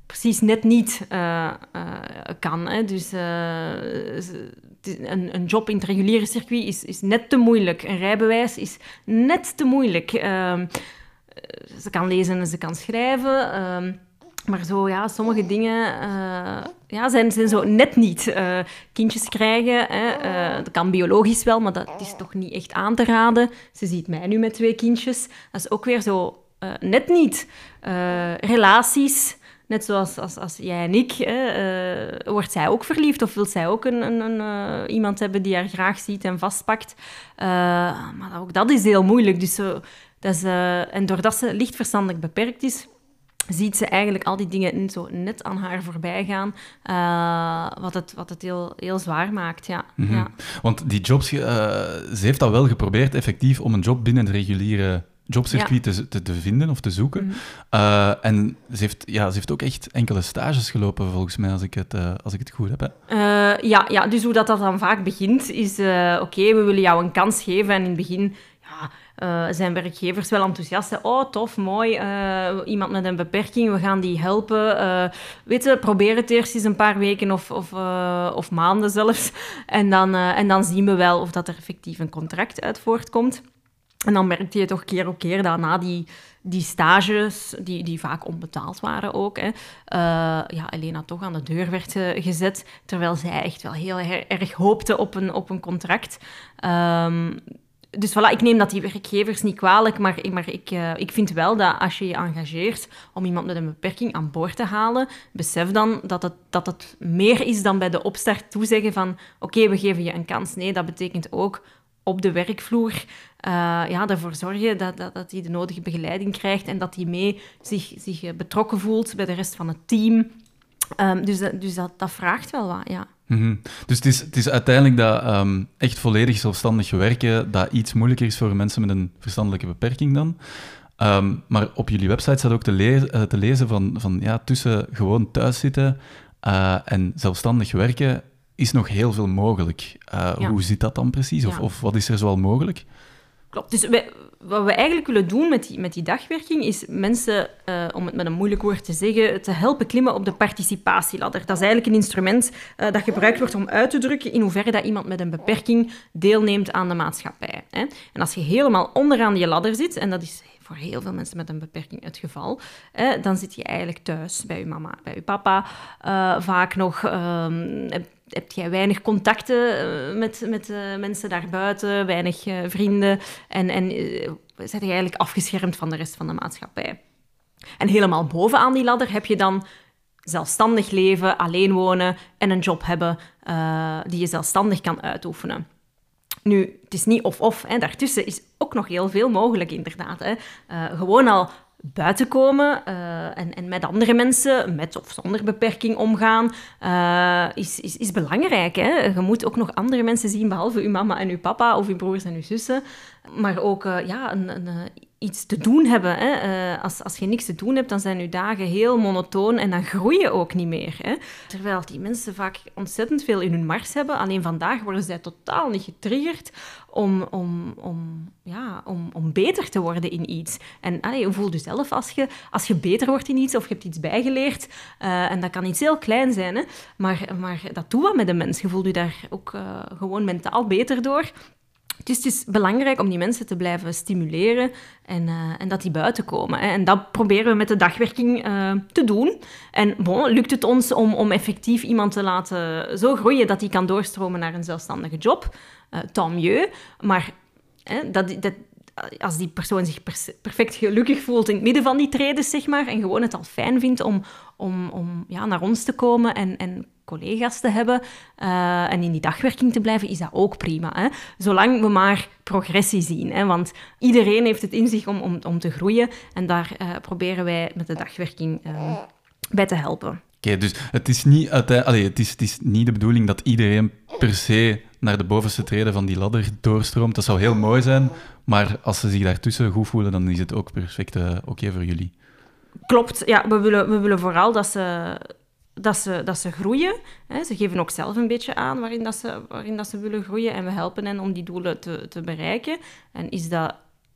precies net niet uh, uh, kan. Hè. Dus een, een, job in het reguliere circuit is, is net te moeilijk. Een rijbewijs is net te moeilijk. Uh, ze kan lezen en ze kan schrijven. Maar zo, ja, sommige dingen uh, ja, zijn, zijn zo net niet. Uh, kindjes krijgen, hè, uh, dat kan biologisch wel, maar dat is toch niet echt aan te raden. Ze ziet mij nu met twee kindjes. Dat is ook weer zo net niet. relaties, Net zoals als, als jij en ik, hè, wordt zij ook verliefd of wil zij ook een, een, iemand hebben die haar graag ziet en vastpakt. Maar ook dat is heel moeilijk. Dus, dat en doordat ze licht verstandelijk beperkt is, ziet ze eigenlijk al die dingen zo net aan haar voorbij gaan, wat het, wat het heel, heel zwaar maakt. Ja. Mm -hmm. ja. Want die jobs, ze heeft dat wel geprobeerd effectief om een job binnen de reguliere jobcircuit te, te, te, vinden of te zoeken. Mm. Uh, en ze heeft, ja, ze heeft ook echt enkele stages gelopen, volgens mij, als ik het, uh, als ik het goed heb. Hè. Uh, ja, ja, dus hoe dat, dat dan vaak begint, is... Oké, okay, we willen jou een kans geven. En in het begin ja, zijn werkgevers wel enthousiast. Oh, tof, mooi. iemand met een beperking, we gaan die helpen. weet je, probeer het eerst eens een paar weken of, of, of maanden zelfs. En dan, en dan zien we wel of dat er effectief een contract uit voortkomt. En dan merkte je toch keer op keer dat na die, die stages, die, die vaak onbetaald waren ook, hè, uh, ja, Elena toch aan de deur werd uh, gezet, terwijl zij echt wel heel erg hoopte op een, op een contract. Um, dus voilà, ik neem dat die werkgevers niet kwalijk, maar, maar ik, uh, ik vind wel dat als je je engageert om iemand met een beperking aan boord te halen, besef dan dat het, dat het meer is dan bij de opstart toezeggen van oké, we geven je een kans. Nee, dat betekent ook op de werkvloer uh, ja, ervoor zorgen dat, dat, dat hij de nodige begeleiding krijgt en dat hij mee zich, zich eh, betrokken voelt bij de rest van het team. Um, dus dus dat, dat vraagt wel wat, ja. Mm -hmm. Dus het is, het is uiteindelijk dat um, echt volledig zelfstandig werken dat iets moeilijker is voor mensen met een verstandelijke beperking dan. Um, maar op jullie website staat ook te, uh, te lezen van, van ja, tussen gewoon thuis zitten uh, en zelfstandig werken is nog heel veel mogelijk. Uh, ja. Hoe zit dat dan precies? Of, ja. of wat is er zoal mogelijk? Klopt. Dus wat we eigenlijk willen doen met die, met die dagwerking, is mensen, uh, om het met een moeilijk woord te zeggen, te helpen klimmen op de participatieladder. Dat is eigenlijk een instrument uh, dat gebruikt wordt om uit te drukken in hoeverre dat iemand met een beperking deelneemt aan de maatschappij. Hè. En als je helemaal onderaan die ladder zit, en dat is voor heel veel mensen met een beperking het geval, hè, dan zit je eigenlijk thuis bij je mama, bij je papa, uh, vaak nog... Heb jij weinig contacten uh, met, met uh, mensen daarbuiten, weinig uh, vrienden en, en zit je eigenlijk afgeschermd van de rest van de maatschappij. En helemaal bovenaan die ladder heb je dan zelfstandig leven, alleen wonen en een job hebben die je zelfstandig kan uitoefenen. Nu, het is niet of-of. Daartussen is ook nog heel veel mogelijk, inderdaad. Hè. gewoon al buiten komen uh, en, en met andere mensen, met of zonder beperking omgaan, uh, is, is, is belangrijk. Hè? Je moet ook nog andere mensen zien, behalve uw mama en uw papa of uw broers en uw zussen. Maar ook uh, ja, een, een, iets te doen hebben. Hè? als, als je niks te doen hebt, dan zijn je dagen heel monotoon en dan groei je ook niet meer. Hè? Terwijl die mensen vaak ontzettend veel in hun mars hebben. Alleen vandaag worden zij totaal niet getriggerd om, om, om, ja, om, om beter te worden in iets. En allee, voel je zelf als je, als je beter wordt in iets of je hebt iets bijgeleerd? En dat kan iets heel klein zijn, hè? Maar, maar dat doet wat met de mens. Je voelt je daar ook gewoon mentaal beter door. Het is belangrijk om die mensen te blijven stimuleren en, uh, en dat die buiten komen. Hè. En dat proberen we met de dagwerking uh, te doen. En bon, lukt het ons om, om effectief iemand te laten zo groeien dat hij kan doorstromen naar een zelfstandige job? Uh, tant mieux. Maar hè, dat, dat, als die persoon zich perfect gelukkig voelt in het midden van die treden, zeg maar, en gewoon het al fijn vindt om, om, om ja, naar ons te komen en, en collega's te hebben uh, en in die dagwerking te blijven, is dat ook prima. Hè? Zolang we maar progressie zien. Hè? Want iedereen heeft het in zich om, om, om te groeien en daar uh, proberen wij met de dagwerking uh, bij te helpen. Oké, dus het is, niet het, is, het is niet de bedoeling dat iedereen per se naar de bovenste treden van die ladder doorstroomt. Dat zou heel mooi zijn, maar als ze zich daartussen goed voelen, dan is het ook perfect oké okay voor jullie. Klopt, ja. We willen, we willen vooral dat ze, dat ze, dat ze groeien. Hè. Ze geven ook zelf een beetje aan waarin, dat ze, waarin dat ze willen groeien en we helpen hen om die doelen te, te bereiken. En is dat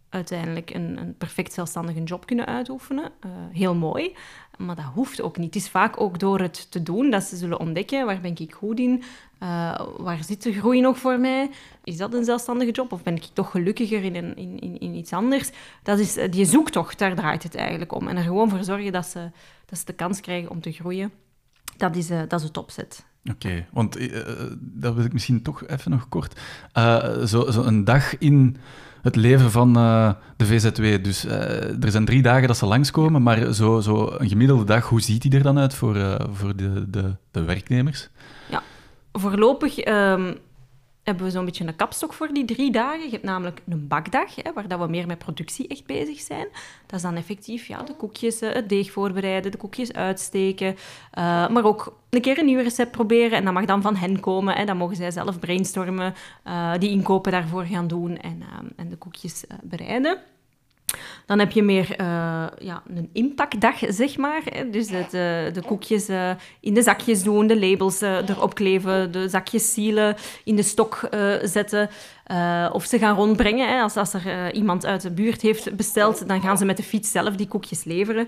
uiteindelijk een, een perfect zelfstandige job kunnen uitoefenen. Uh, heel mooi. Maar dat hoeft ook niet. Het is vaak ook door het te doen dat ze zullen ontdekken waar ben ik goed in, uh, waar zit de groei nog voor mij? Is dat een zelfstandige job of ben ik toch gelukkiger in, een, in, in, in iets anders? Dat is die zoektocht, daar draait het eigenlijk om. En er gewoon voor zorgen dat ze, dat ze de kans krijgen om te groeien. Dat is, uh, dat is het opzet. Oké, okay, want uh, dat wil ik misschien toch even nog kort. zo, zo een dag in het leven van uh, de VZW. Dus uh, er zijn drie dagen dat ze langskomen, maar zo, zo een gemiddelde dag, hoe ziet die er dan uit voor, uh, voor de, de, de werknemers? Ja, voorlopig um, hebben we zo'n beetje een kapstok voor die drie dagen. Je hebt namelijk een bakdag, hè, waar dat we meer met productie echt bezig zijn. Dat is dan effectief ja, de koekjes, het deeg voorbereiden, de koekjes uitsteken. Uh, maar ook een keer een nieuw recept proberen. En dat mag dan van hen komen. Hè. Dan mogen zij zelf brainstormen, uh, die inkopen daarvoor gaan doen en, uh, en de koekjes bereiden. Dan heb je meer uh, ja, een impactdag, zeg maar. Dus het, uh, de koekjes uh, in de zakjes doen, de labels erop kleven, de zakjes sealen, in de stok zetten. of ze gaan rondbrengen. Hè. Als, als er iemand uit de buurt heeft besteld, dan gaan ze met de fiets zelf die koekjes leveren.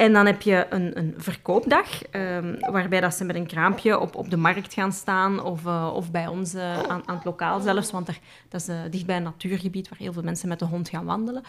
En dan heb je een, een verkoopdag, um, waarbij dat ze met een kraampje op, op de markt gaan staan of, uh, of bij ons uh, aan, aan, het lokaal zelfs, want er, dat is uh, dicht bij een natuurgebied waar heel veel mensen met de hond gaan wandelen.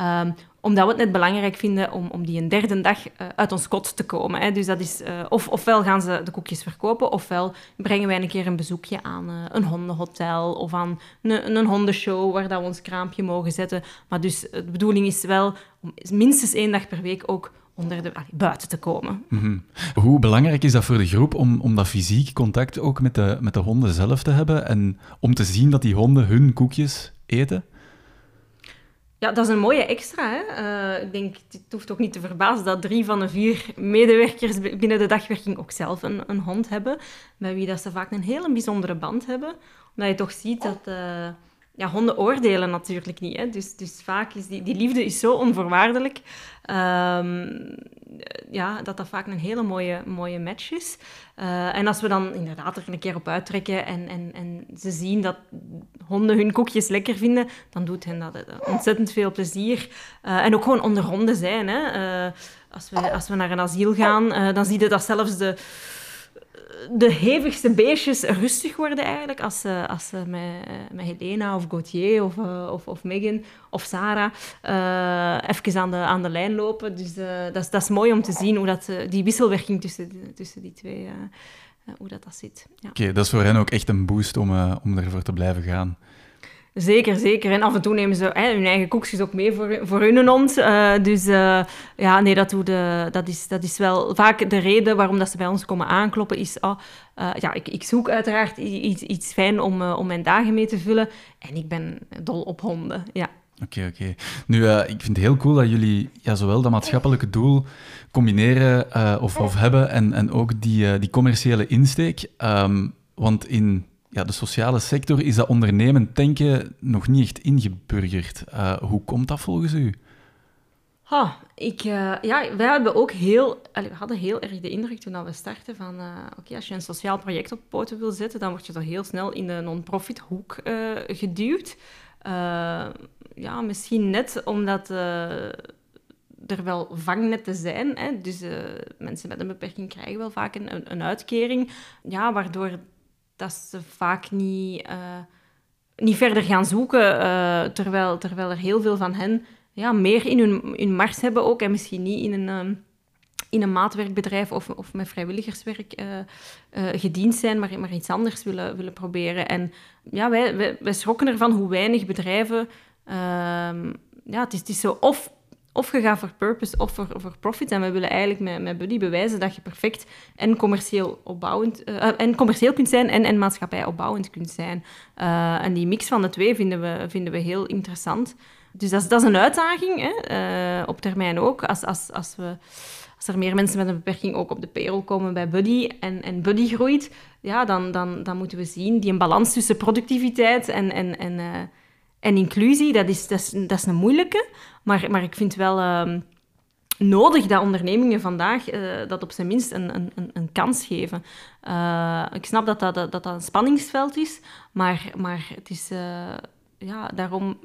Um, omdat we het net belangrijk vinden om, om die een derde dag uit ons kot te komen. Hè. Dus dat is, of, ofwel gaan ze de koekjes verkopen, ofwel brengen wij een keer een bezoekje aan een hondenhotel of aan een, een hondenshow waar dat we ons kraampje mogen zetten. Maar dus de bedoeling is wel om minstens één dag per week ook onder de, allee, buiten te komen. Mm -hmm. Hoe belangrijk is dat voor de groep om, om dat fysiek contact ook met de, met de honden zelf te hebben en om te zien dat die honden hun koekjes eten? Ja, dat is een mooie extra. Hè? Uh, ik denk, het hoeft ook niet te verbazen dat drie van de vier medewerkers binnen de dagwerking ook zelf een, een hond hebben, met wie dat ze vaak een hele bijzondere band hebben. Omdat je toch ziet dat... Uh, ja, honden oordelen natuurlijk niet. Hè? Dus, dus vaak is die, die liefde is zo onvoorwaardelijk um, ja, dat dat vaak een hele mooie, mooie match is. Uh, en als we dan inderdaad er een keer op uittrekken en, en, en ze zien dat honden hun koekjes lekker vinden, dan doet hen dat eh, ontzettend veel plezier. Uh, en ook gewoon onder honden zijn. Hè? als, we, als we naar een asiel gaan, dan zie je dat zelfs de de hevigste beestjes rustig worden eigenlijk als ze, als ze met, met Helena of Gauthier of, uh, of, of Megan of Sarah uh, even aan de, aan de lijn lopen. Dus dat, is, dat is mooi om te zien hoe dat, die wisselwerking tussen, tussen die twee, hoe dat, dat zit. Ja. Oké, dat is voor hen ook echt een boost om, om ervoor te blijven gaan. Zeker, zeker. En af en toe nemen ze hè, hun eigen koekjes ook mee voor, voor hun hond. Uh, dus uh, ja, nee, dat, de, dat, is, dat is wel vaak de reden waarom dat ze bij ons komen aankloppen. Is, uh, ja, ik, ik zoek uiteraard iets, iets fijn om, om mijn dagen mee te vullen. En ik ben dol op honden, ja. Oké, oké. Nu, ik vind het heel cool dat jullie ja, zowel dat maatschappelijke doel combineren of, of hebben en, en ook die, die commerciële insteek. Ehm, want in ja, de sociale sector is dat ondernemend denken nog niet echt ingeburgerd. hoe komt dat volgens u? Ha, ik, uh, ja, wij hebben ook heel, we hadden heel erg de indruk toen we startten van, uh, oké, als je een sociaal project op poten wil zetten, dan word je zo heel snel in de non-profit hoek geduwd. ja, misschien net omdat er wel vangnetten zijn. Hè? Dus mensen met een beperking krijgen wel vaak een, een uitkering, ja, waardoor dat ze vaak niet, niet verder gaan zoeken, terwijl, terwijl er heel veel van hen ja, meer in hun, hun mars hebben ook. En misschien niet in een, um, in een maatwerkbedrijf of, of met vrijwilligerswerk uh, gediend zijn, maar, maar iets anders willen, willen proberen. En ja, wij, wij, wij schrokken ervan hoe weinig bedrijven... Uh, ja, het is, het is zo of of je gaat voor purpose of voor, voor profit. En we willen eigenlijk met, met Buddy bewijzen dat je perfect en commercieel, opbouwend, uh, en commercieel kunt zijn en, en maatschappij opbouwend kunt zijn. Uh, en die mix van de twee vinden we, vinden we heel interessant. Dus dat is, dat is een uitdaging, hè? Uh, op termijn ook. Als, als, als, we, als er meer mensen met een beperking ook op de payroll komen bij Buddy en, en Buddy groeit, ja, dan, dan, dan moeten we zien die een balans tussen productiviteit en, en, en, en inclusie, dat is, dat, is, dat is een moeilijke. Maar, maar ik vind wel uh, nodig dat ondernemingen vandaag uh, dat op zijn minst een, een, een kans geven. ik snap dat dat, dat dat een spanningsveld is, maar, maar het is ja, daarom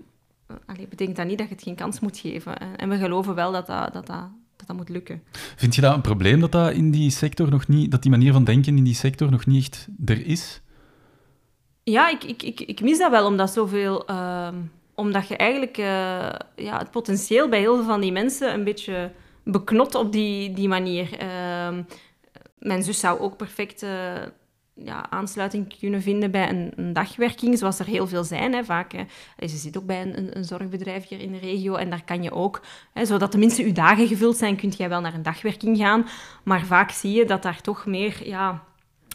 betekent dat niet dat je het geen kans moet geven. En we geloven wel dat dat, dat, dat, dat, moet lukken. Vind je dat een probleem dat dat in die sector nog niet, dat die manier van denken in die sector nog niet echt er is? Ja, ik, ik, ik, ik mis dat wel, omdat zoveel... Uh, omdat je eigenlijk uh, ja, het potentieel bij heel veel van die mensen een beetje beknot op die, die manier. Uh, mijn zus zou ook perfect ja, aansluiting kunnen vinden bij een, een, dagwerking, zoals er heel veel zijn. Hè, vaak, hè. Ze zit ook bij een, een, zorgbedrijf hier in de regio en daar kan je ook, hè, zodat tenminste je dagen gevuld zijn, kun jij wel naar een dagwerking gaan. Maar vaak zie je dat daar toch meer... Ja,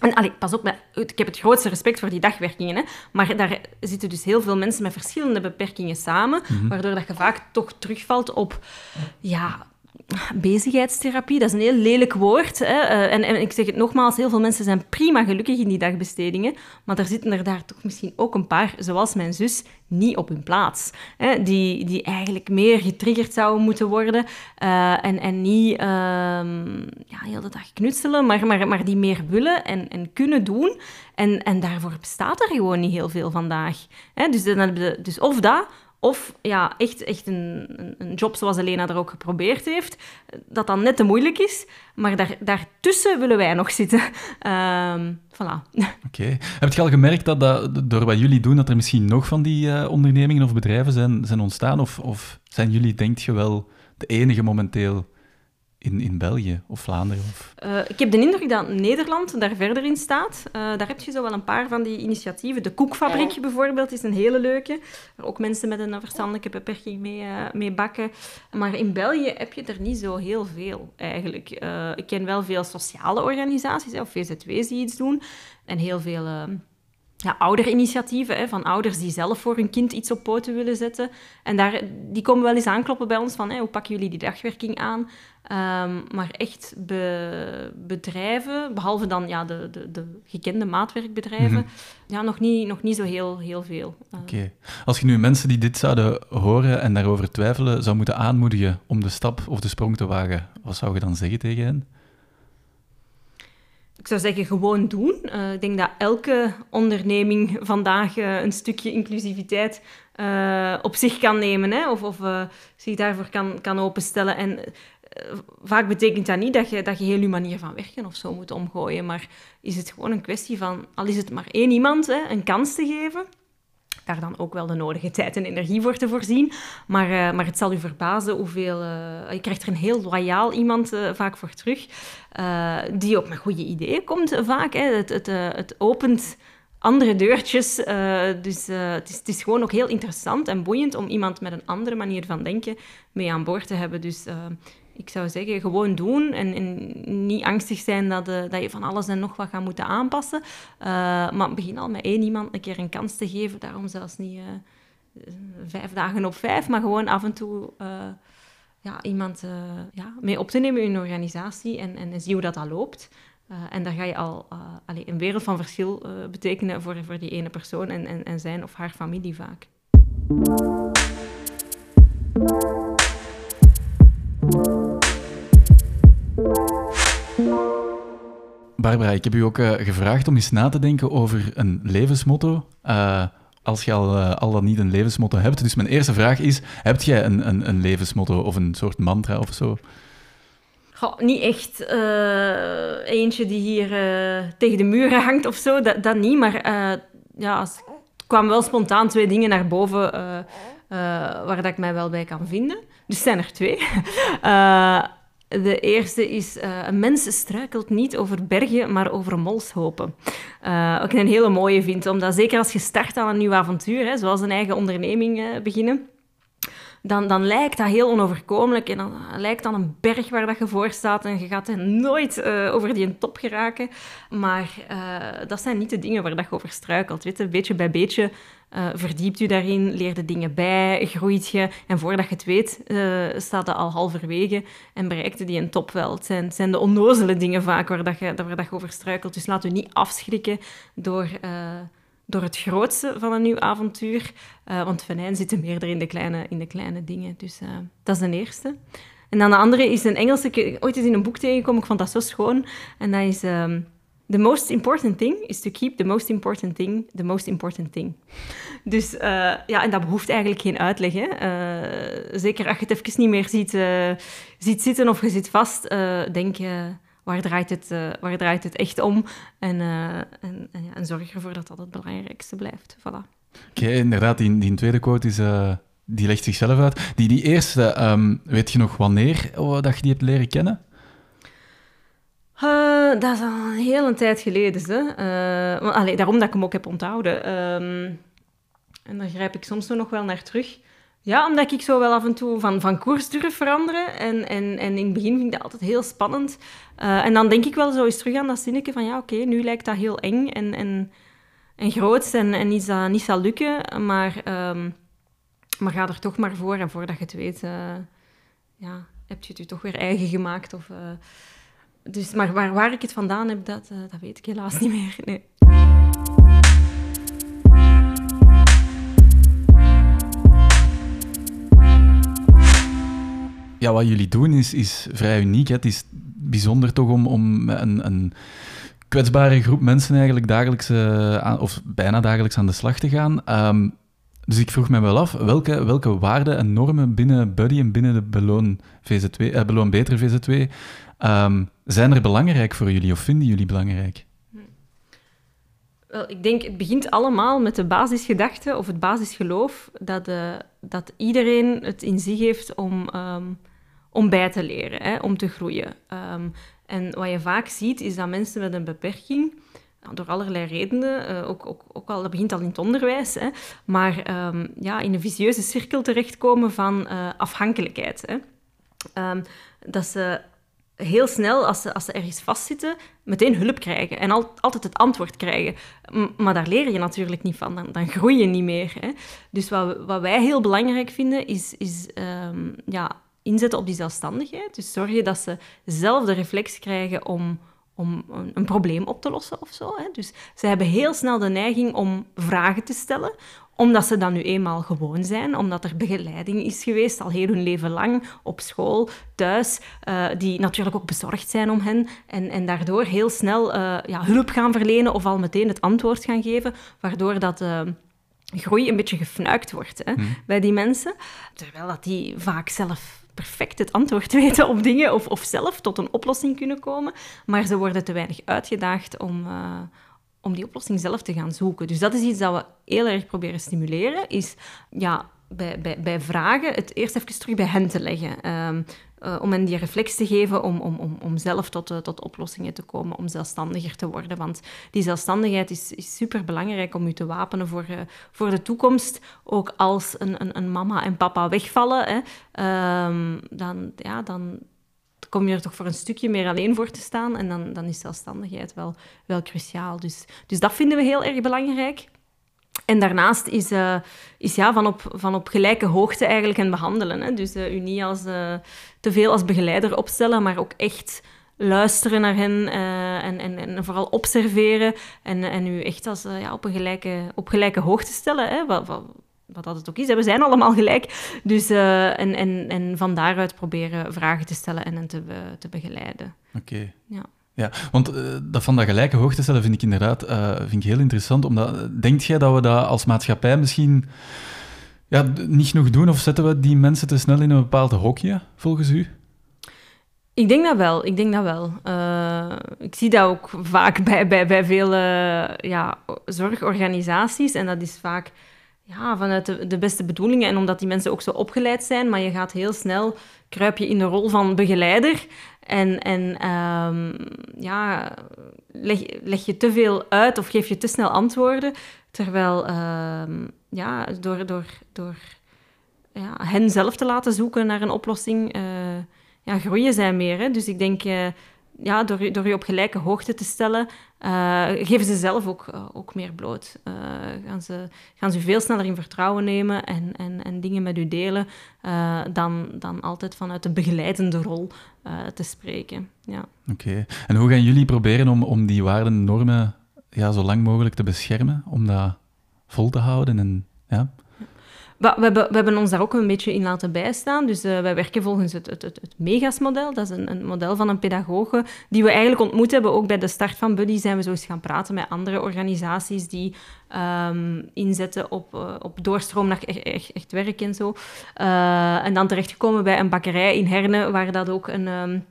en allee, pas op, ik heb het grootste respect voor die dagwerkingen, hè, maar daar zitten dus heel veel mensen met verschillende beperkingen samen, mhm. waardoor dat je vaak toch terugvalt op ja, bezigheidstherapie, dat is een heel lelijk woord. Hè? Eh, en, en, ik zeg het nogmaals, heel veel mensen zijn prima gelukkig in die dagbestedingen, maar er zitten er daar toch misschien ook een paar, zoals mijn zus, niet op hun plaats. Hè? Die, die eigenlijk meer getriggerd zouden moeten worden uh, en, en niet uh, ja, heel de dag knutselen, maar, maar, maar die meer willen en, en kunnen doen. En, en daarvoor bestaat er gewoon niet heel veel vandaag. Hè? Dus, dan, dus of dat, of ja, echt, echt een, een, job zoals Elena er ook geprobeerd heeft, dat dan net te moeilijk is. Maar daar, daartussen willen wij nog zitten. Um, voilà. Oké. Heb je al gemerkt dat, dat door wat jullie doen, dat er misschien nog van die uh, ondernemingen of bedrijven zijn, zijn ontstaan? Of, of zijn jullie, denk je wel, de enige momenteel in, in België of Vlaanderen? Of... Uh, ik heb de indruk dat Nederland daar verder in staat. Uh, daar heb je zo wel een paar van die initiatieven. De Koekfabriek bijvoorbeeld is een hele leuke, waar ook mensen met een verstandelijke beperking mee, uh, mee bakken. Maar in België heb je er niet zo heel veel eigenlijk. ik ken wel veel sociale organisaties, of VZW's die iets doen, en heel veel ja, ouderinitiatieven, hè, van ouders die zelf voor hun kind iets op poten willen zetten. En daar, die komen wel eens aankloppen bij ons van, hè, hoe pakken jullie die dagwerking aan? Um, maar echt be, bedrijven, behalve dan ja, de, de, de gekende maatwerkbedrijven, mm ja, nog, niet, nog niet zo heel, heel veel. Uh. Oké. Als je nu mensen die dit zouden horen en daarover twijfelen, zou moeten aanmoedigen om de stap of de sprong te wagen, wat zou je dan zeggen tegen hen? ik zou zeggen, gewoon doen. Uh, ik denk dat elke onderneming vandaag uh, een stukje inclusiviteit uh, op zich kan nemen. Hè? Of, of zich daarvoor kan, kan openstellen. En vaak betekent dat niet dat je, dat je heel je manier van werken of zo moet omgooien. Maar is het gewoon een kwestie van, al is het maar één iemand, hè, een kans te geven daar dan ook wel de nodige tijd en energie voor te voorzien. Maar, uh, maar het zal u verbazen hoeveel... Uh, je krijgt er een heel loyaal iemand uh, vaak voor terug, die ook met goede ideeën komt vaak. Hè. Het, het, het opent andere deurtjes. dus het is, het, is, gewoon ook heel interessant en boeiend om iemand met een andere manier van denken mee aan boord te hebben. Dus ik zou zeggen, gewoon doen en, en niet angstig zijn dat, dat je van alles en nog wat gaat moeten aanpassen. Maar begin al met één iemand een keer een kans te geven, daarom zelfs niet, vijf dagen op vijf, maar gewoon af en toe ja, iemand ja, mee op te nemen in een organisatie en, en zie hoe dat al loopt. En daar ga je al uh, een wereld van verschil betekenen voor, voor die ene persoon en, en, en zijn of haar familie vaak. Barbara, ik heb u ook gevraagd om eens na te denken over een levensmotto. Als je al, al dan niet een levensmotto hebt. Dus mijn eerste vraag is, heb jij een, een, een levensmotto of een soort mantra of zo? Niet echt eentje die hier tegen de muren hangt of zo, dat, dat niet. Maar ja, als, er kwamen wel spontaan twee dingen naar boven waar dat ik mij wel bij kan vinden. Dus zijn er twee. De eerste is, uh, een mens struikelt niet over bergen, maar over molshopen. Uh, ook een hele mooie vind, omdat zeker als je start aan een nieuw avontuur, hè, zoals een eigen onderneming uh, beginnen, dan, dan lijkt dat heel onoverkomelijk en dan lijkt dan een berg waar dat je voor staat en je gaat er nooit over die top geraken. Maar dat zijn niet de dingen waar dat je over struikelt. Weet je? Beetje bij beetje uh, verdiept u daarin, leer de dingen bij, groeit je. En voordat je het weet, staat het al halverwege en bereikt die een top wel. Het zijn, zijn de onnozele dingen vaak waar, dat je, waar dat je over struikelt. Dus laat u niet afschrikken door, door het grootste van een nieuw avontuur. want venijn zit meer in de kleine, in de kleine dingen. Dus dat is de eerste. En dan de andere is een Engelse... Ik ooit eens in een boek tegengekomen, ik vond dat zo schoon. En dat is... Um, The most important thing is to keep the most important thing the most important thing. Dus uh, ja, en dat behoeft eigenlijk geen uitleg. Zeker als je het even niet meer ziet, ziet zitten of je zit vast, denk je, waar, draait het, waar draait het echt om? En, en, en, ja, en, zorg ervoor dat dat het belangrijkste blijft. Voilà. Oké, okay, inderdaad, die, die tweede quote is die legt zichzelf uit. Die, die eerste, um, weet je nog wanneer oh, dat je die hebt leren kennen? Dat is al een hele tijd geleden. Hè. Allee, daarom dat ik hem ook heb onthouden. Um, en daar grijp ik soms nog wel naar terug. Ja, omdat ik zo wel af en toe van, van koers durf veranderen. En, en, en in het begin vind ik dat altijd heel spannend. Uh, en dan denk ik wel zo eens terug aan dat zinnetje van... Ja, oké, nu lijkt dat heel eng en, en, en groot en, en iets dat niet zal lukken. Maar, um, maar ga er toch maar voor. En voordat je het weet, ja, heb je het je toch weer eigen gemaakt. Of dus, maar waar, waar ik het vandaan heb, dat, dat weet ik helaas niet meer. Ja, wat jullie doen is, is vrij uniek. Hè. Het is bijzonder toch om, om een, een kwetsbare groep mensen eigenlijk dagelijks, aan, of bijna dagelijks aan de slag te gaan. Um, dus ik vroeg me wel af, welke, welke waarden en normen binnen Buddy en binnen de Beloon, VZ2, eh, Beloon Beter VZ2 um, zijn er belangrijk voor jullie of vinden jullie belangrijk? Wel, ik denk, het begint allemaal met de basisgedachte of het basisgeloof dat, uh, dat iedereen het in zich heeft om, um, om bij te leren, hè, om te groeien. Um, en wat je vaak ziet, is dat mensen met een beperking door allerlei redenen, uh, ook, ook, ook al, dat begint al in het onderwijs, hè, maar um, ja, in een vicieuze cirkel terechtkomen van uh, afhankelijkheid. Hè. Um, dat ze heel snel, als ze, als ze ergens vastzitten, meteen hulp krijgen en al, altijd het antwoord krijgen. maar daar leer je natuurlijk niet van, dan, dan groei je niet meer. Hè. Dus wat, wat wij heel belangrijk vinden, is, is ja, inzetten op die zelfstandigheid. Dus zorgen dat ze zelf de reflex krijgen om om een, een, probleem op te lossen of zo. Hè. Dus ze hebben heel snel de neiging om vragen te stellen, omdat ze dan nu eenmaal gewoon zijn, omdat er begeleiding is geweest al heel hun leven lang, op school, thuis, uh, die natuurlijk ook bezorgd zijn om hen en, en daardoor heel snel uh, ja, hulp gaan verlenen of al meteen het antwoord gaan geven, waardoor dat... Uh, groei een beetje gefnuikt wordt hè, hmm. bij die mensen. Terwijl dat die vaak zelf perfect het antwoord weten op dingen of, of zelf tot een oplossing kunnen komen, maar ze worden te weinig uitgedaagd om, uh, om die oplossing zelf te gaan zoeken. Dus dat is iets dat we heel erg proberen stimuleren, is ja, bij, bij, bij vragen het eerst even terug bij hen te leggen. Um, uh, om hen die reflex te geven om, om, om, om zelf tot, uh, tot oplossingen te komen, om zelfstandiger te worden. Want die zelfstandigheid is, super belangrijk om je te wapenen voor, uh, voor de toekomst. Ook als een, een, een mama en papa wegvallen, hè, um, dan, ja, dan kom je er toch voor een stukje meer alleen voor te staan. En dan, dan is zelfstandigheid wel, wel cruciaal. Dus, dus dat vinden we heel erg belangrijk. En daarnaast is, uh, is ja, van, op, van op gelijke hoogte eigenlijk hen behandelen. Hè. Dus uh, u niet als, uh, te veel als begeleider opstellen, maar ook echt luisteren naar hen en, en, en vooral observeren. En, en u echt als, ja, op, een gelijke, op gelijke hoogte stellen. Hè. Wat, wat, wat dat het ook is, we zijn allemaal gelijk. Dus, en, en, en van daaruit proberen vragen te stellen en hen te, te begeleiden. Oké. Ja. Ja, want uh, dat van dat gelijke hoogte stellen vind ik inderdaad uh, vind ik heel interessant. Omdat, denkt jij dat we dat als maatschappij misschien ja, niet genoeg doen? Of zetten we die mensen te snel in een bepaald hokje, volgens u? Ik denk dat wel. Ik denk dat wel. Ik zie dat ook vaak bij, bij, bij veel ja, zorgorganisaties. En dat is vaak ja, vanuit de, de, beste bedoelingen. En omdat die mensen ook zo opgeleid zijn. Maar je gaat heel snel, kruip je in de rol van begeleider. En, en um, ja, leg, je te veel uit of geef je te snel antwoorden. Terwijl um, ja, door, door, door ja, hen zelf te laten zoeken naar een oplossing, uh, ja, groeien zij meer. Hè? Dus ik denk, uh, ja, door, door je op gelijke hoogte te stellen, uh, geven ze zelf ook, uh, ook meer bloot. Uh, gaan, ze, gaan ze veel sneller in vertrouwen nemen en, en, en dingen met u delen dan, dan altijd vanuit de begeleidende rol te spreken. Ja. Oké. En hoe gaan jullie proberen om, om die waarden en normen ja, zo lang mogelijk te beschermen? Om dat vol te houden en... Ja? We hebben, we hebben ons daar ook een beetje in laten bijstaan. Dus uh, wij werken volgens het, het, het, MEGAS-model. Dat is een, een, model van een pedagoge die we eigenlijk ontmoet hebben. Ook bij de start van Buddy zijn we zo eens gaan praten met andere organisaties die um, inzetten op, uh, op doorstroom naar echt, werk en zo. Uh, en dan terechtgekomen bij een bakkerij in Herne, waar dat ook een... Um,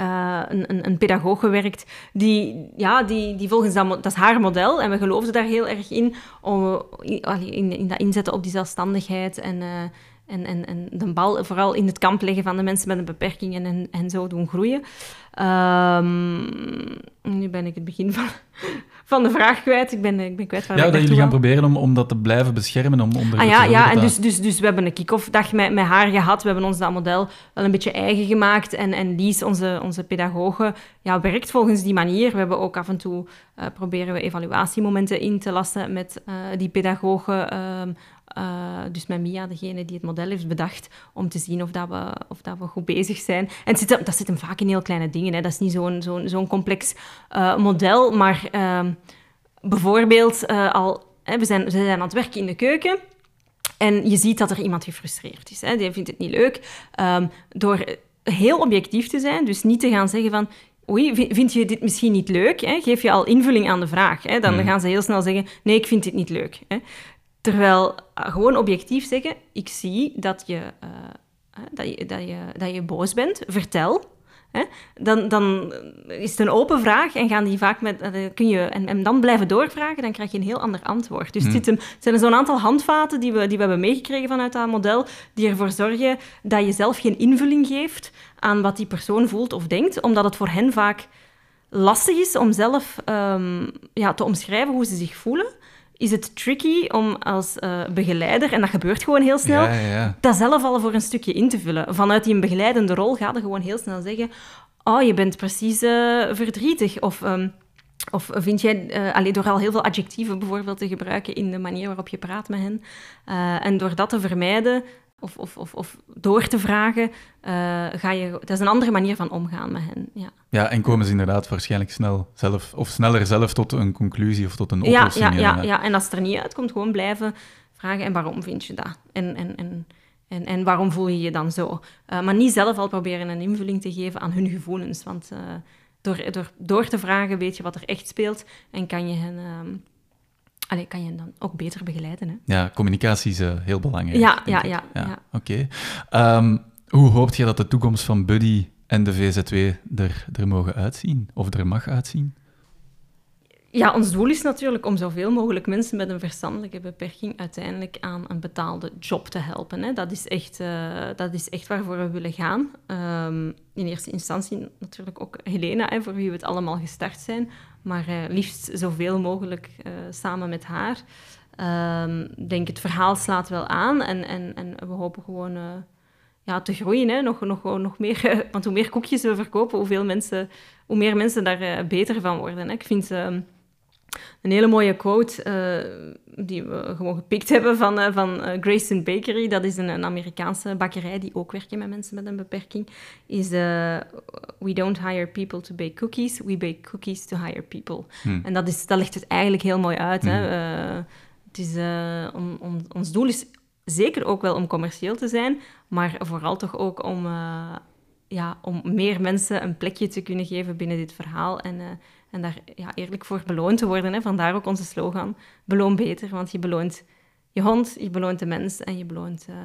uh, een, een, een pedagoog gewerkt die, ja, die, die volgens dat, dat is haar model en we geloofden daar heel erg in, om, in, in, dat inzetten op die zelfstandigheid en, uh, en, en, en de bal vooral in het kamp leggen van de mensen met een beperking en, en, en zo doen groeien. Um, nu ben ik het begin van, van de vraag kwijt. Ik ben, ik ben kwijt waar Ja, dat jullie gaan proberen om, om dat te blijven beschermen. Om, om ah, ja, ja en dus, dus, dus we hebben een kick-off dag met, met haar gehad. We hebben ons dat model wel een beetje eigen gemaakt. En, en Lies, onze, onze pedagoge, ja, werkt volgens die manier. We hebben ook af en toe uh, proberen we evaluatiemomenten in te lassen met uh, die pedagogen. Uh, uh, dus met Mia, degene die het model heeft bedacht, om te zien of, dat we, of dat we goed bezig zijn. En zit, dat zit hem vaak in heel kleine dingen. Hè. Dat is niet zo'n zo'n zo'n complex uh, model, maar uh, bijvoorbeeld uh, al... Hè, we, zijn, we zijn aan het werken in de keuken... En je ziet dat er iemand gefrustreerd is. Hè. Die vindt het niet leuk. Um, door heel objectief te zijn, dus niet te gaan zeggen van... Oei, vind je dit misschien niet leuk? Hè? Geef je al invulling aan de vraag. Hè? Dan mm. gaan ze heel snel zeggen, nee, ik vind dit niet leuk. Hè? Terwijl uh, gewoon objectief zeggen, ik zie dat je, uh, dat je, dat je, dat je boos bent, vertel. Hè? Dan, dan is het een open vraag en gaan die vaak met, uh, kun je, en, en, dan blijven doorvragen, dan krijg je een heel ander antwoord. Dus mm. het, het zijn zo'n aantal handvaten die we, die we hebben meegekregen vanuit dat model, die ervoor zorgen dat je zelf geen invulling geeft aan wat die persoon voelt of denkt, omdat het voor hen vaak lastig is om zelf um, ja, te omschrijven hoe ze zich voelen is het tricky om als uh, begeleider, en dat gebeurt gewoon heel snel, ja, ja. dat zelf al voor een stukje in te vullen. Vanuit die begeleidende rol gaat je gewoon heel snel zeggen: Oh, je bent precies uh, verdrietig. Of, um, of vind jij, uh, allee, door al heel veel adjectieven bijvoorbeeld te gebruiken in de manier waarop je praat met hen, en door dat te vermijden, of, of, of, of door te vragen, uh, ga je... Dat is een andere manier van omgaan met hen, ja. Ja, en komen ze inderdaad waarschijnlijk snel zelf, of sneller zelf tot een conclusie of tot een oplossing. Ja, ja, ja, ja. en als het er niet uitkomt, gewoon blijven vragen, en waarom vind je dat? En, en, en, en, en waarom voel je je dan zo? Uh, maar niet zelf al proberen een invulling te geven aan hun gevoelens, want uh, door, door, door te vragen weet je wat er echt speelt en kan je hen... Uh, Allee, kan je dan ook beter begeleiden. Hè? Ja, communicatie is uh, heel belangrijk. Ja, ja, ja, ja, ja. Oké. Okay. Um, hoe hoopt je dat de toekomst van Buddy en de VZW er, er mogen uitzien? Of er mag uitzien? Ja, ons doel is natuurlijk om zoveel mogelijk mensen met een verstandelijke beperking uiteindelijk aan een betaalde job te helpen. Hè. Dat, is echt, uh, dat is echt waarvoor we willen gaan. Um, in eerste instantie natuurlijk ook Helena, hè, voor wie we het allemaal gestart zijn. Maar uh, liefst zoveel mogelijk uh, samen met haar. Ik denk, het verhaal slaat wel aan en, en, en we hopen gewoon ja, te groeien. Nog, nog, nog meer, want hoe meer koekjes we verkopen, hoeveel mensen, hoe meer mensen daar beter van worden. Ik vind... Een hele mooie quote uh, die we gewoon gepikt hebben van, uh, van uh, Grayson Bakery. Dat is een, een, Amerikaanse bakkerij die ook werkt met mensen met een beperking. Is We don't hire people to bake cookies, we bake cookies to hire people. Hmm. En dat, is, dat legt het eigenlijk heel mooi uit. Hmm. Hè? het is, on, on, ons doel is zeker ook wel om commercieel te zijn, maar vooral toch ook om, ja, om meer mensen een plekje te kunnen geven binnen dit verhaal. En en daar ja, eerlijk voor beloond te worden. Hè. Vandaar ook onze slogan, beloon beter. Want je beloont je hond, je beloont de mens en je beloont uh,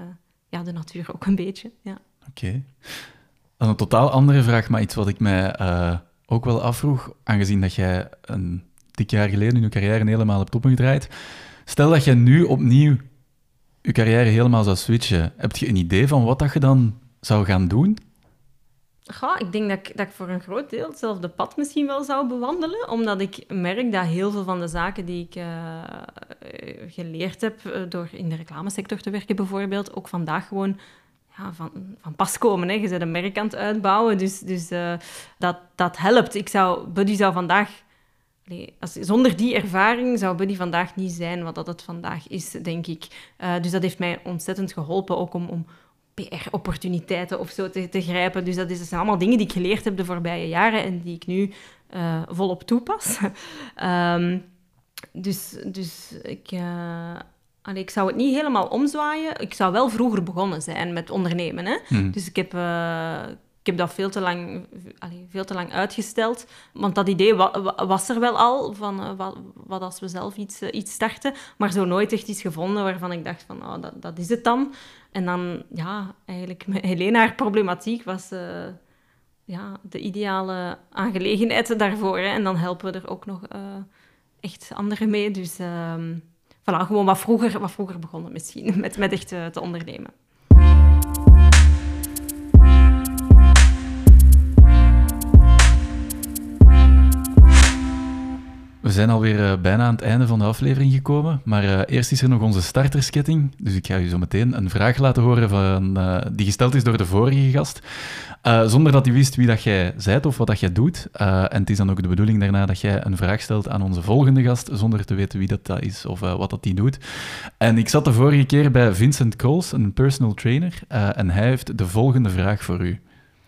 ja, de natuur ook een beetje. Ja. Oké. Een totaal andere vraag, maar iets wat ik mij uh, ook wel afvroeg, aangezien dat jij een dik jaar geleden in je carrière helemaal hebt opgedraaid. Stel dat je nu opnieuw je carrière helemaal zou switchen, heb je een idee van wat dat je dan zou gaan doen? Ja, ik denk dat ik, dat ik voor een groot deel hetzelfde pad misschien wel zou bewandelen, omdat ik merk dat heel veel van de zaken die ik uh, geleerd heb uh, door in de reclamesector te werken bijvoorbeeld, ook vandaag gewoon ja, van, van pas komen. Hè. Je bent een merk aan het uitbouwen, dus, dus dat, dat helpt. Ik zou, Buddy zou vandaag... zonder die ervaring zou Buddy vandaag niet zijn wat dat het vandaag is, denk ik. dus dat heeft mij ontzettend geholpen, ook om, om, PR-opportuniteiten of zo te, te, grijpen. Dus dat, is, zijn allemaal dingen die ik geleerd heb de voorbije jaren en die ik nu uh, volop toepas. um, dus, dus ik, uh, allee, ik zou het niet helemaal omzwaaien. Ik zou wel vroeger begonnen zijn met ondernemen. Hè? Hmm. Dus ik heb, uh, ik heb dat veel te lang, veel te lang uitgesteld. Want dat idee was er wel al, van wat, wat, als we zelf iets, iets starten. Maar zo nooit echt iets gevonden waarvan ik dacht van, oh, dat, dat is het dan. En dan, ja, eigenlijk met Helena, haar problematiek was uh, ja, de ideale aangelegenheid daarvoor. En dan helpen we er ook nog echt anderen mee. Dus uh, voilà, gewoon wat vroeger, wat vroeger begonnen misschien, met, met echt te ondernemen. We zijn alweer uh, bijna aan het einde van de aflevering gekomen, maar uh, eerst is er nog onze startersketting. Dus ik ga u zo meteen een vraag laten horen van, uh, die gesteld is door de vorige gast, zonder dat hij wist wie dat jij zijt of wat dat jij doet. en het is dan ook de bedoeling daarna dat jij een vraag stelt aan onze volgende gast, zonder te weten wie dat is of wat dat die doet. En ik zat de vorige keer bij Vincent Coles, een personal trainer, en hij heeft de volgende vraag voor u.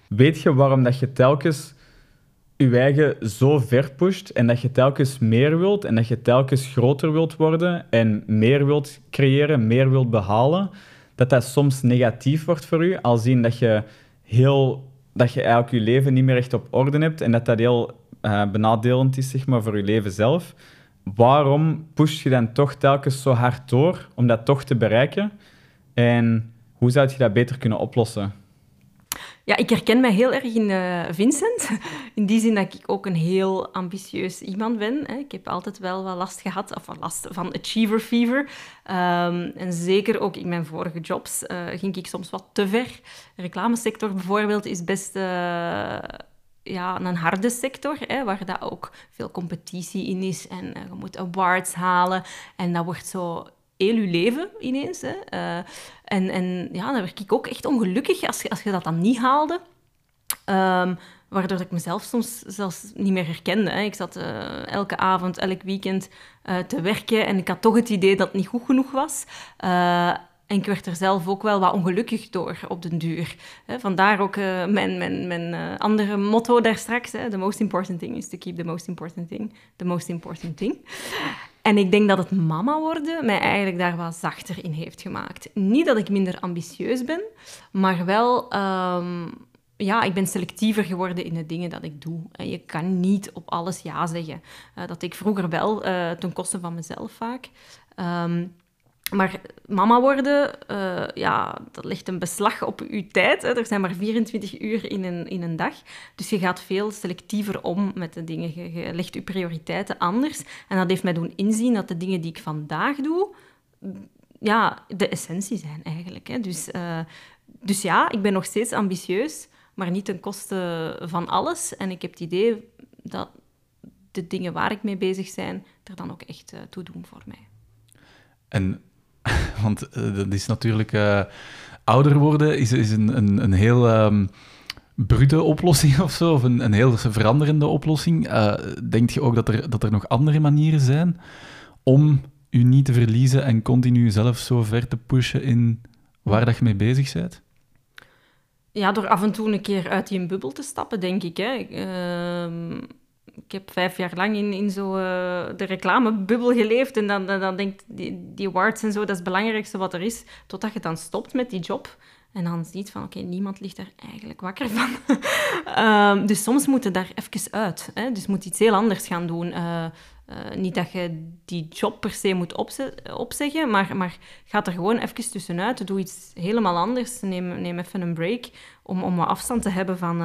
Weet je waarom dat je telkens je eigen zo ver pusht en dat je telkens meer wilt en dat je telkens groter wilt worden en meer wilt creëren, meer wilt behalen, dat dat soms negatief wordt voor je, al zien dat je heel dat je eigenlijk je leven niet meer echt op orde hebt en dat dat heel uh, benadelend is zeg maar, voor je leven zelf. Waarom push je dan toch telkens zo hard door om dat toch te bereiken? En hoe zou je dat beter kunnen oplossen? Ja, ik herken mij heel erg in uh, Vincent. In die zin dat ik ook een heel ambitieus iemand ben. Hè. Ik heb altijd wel wat last gehad, of last van achiever fever. Um, en zeker ook in mijn vorige jobs uh, ging ik soms wat te ver. De reclamesector bijvoorbeeld is best... Uh, ja, een harde sector, hè, waar dat ook veel competitie in is. En je moet awards halen. En dat wordt zo heel je leven ineens. Hè. Uh, en, en ja, dan werd ik ook echt ongelukkig als je, als je dat dan niet haalde. Um, waardoor ik mezelf soms zelfs niet meer herkende. Hè. Ik zat uh, elke avond, elk weekend uh, te werken en ik had toch het idee dat het niet goed genoeg was. En ik werd er zelf ook wel wat ongelukkig door op den duur. Vandaar ook mijn, mijn, mijn andere motto daar straks. The most important thing is to keep the most important thing the most important thing. En ik denk dat het mama worden mij eigenlijk daar wat zachter in heeft gemaakt. Niet dat ik minder ambitieus ben, maar wel... Um, ja, ik ben selectiever geworden in de dingen dat ik doe. En je kan niet op alles ja zeggen. Uh, dat ik vroeger wel, uh, ten koste van mezelf vaak. Um, maar mama worden, uh, ja, dat legt een beslag op je tijd. Hè. Er zijn maar 24 uur in een, in een dag. Dus je gaat veel selectiever om met de dingen. Je, legt je prioriteiten anders. En dat heeft mij doen inzien dat de dingen die ik vandaag doe, ja, de essentie zijn eigenlijk. Hè. Dus, uh, dus ja, ik ben nog steeds ambitieus, maar niet ten koste van alles. En ik heb het idee dat de dingen waar ik mee bezig ben, er dan ook echt uh, toe doen voor mij. En Want uh, dat is natuurlijk... Uh, ouder worden is, is een, een, een heel... Um, brute oplossing of zo, of een, een heel veranderende oplossing. Uh, denk je ook dat er, dat er nog andere manieren zijn om u niet te verliezen en continu zelf zo ver te pushen in waar dat je mee bezig bent? Ja, door af en toe een keer uit die bubbel te stappen, denk ik. Hè. Uh, ik heb vijf jaar lang in, in zo, uh, de reclamebubbel geleefd. En dan, dan, dan denk ik, die, die en zo, dat is het belangrijkste wat er is. Totdat je dan stopt met die job. En dan ziet van, oké, niemand ligt daar eigenlijk wakker van. um, dus soms moet je daar even uit. Hè? Dus moet iets heel anders gaan doen. Uh, uh, niet dat je die job per se moet opze opzeggen, maar, maar ga er gewoon even tussenuit. Doe iets helemaal anders. Neem, neem even een break om, om wat afstand te hebben van,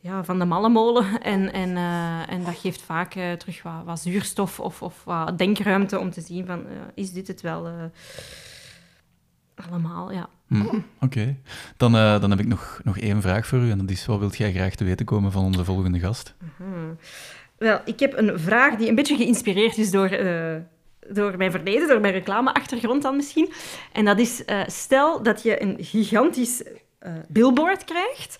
ja, van de mallenmolen. En, en, uh, en dat geeft vaak terug wat, wat, zuurstof of, of wat denkruimte om te zien van, is dit het wel allemaal, ja. Hm. Oké. Okay. Dan, dan heb ik nog, nog één vraag voor u. En dat is, wat wilt jij graag te weten komen van onze volgende gast? -huh. Wel, ik heb een vraag die een beetje geïnspireerd is door, door mijn verleden, door mijn reclameachtergrond dan misschien. En dat is, uh, stel dat je een gigantisch uh, billboard krijgt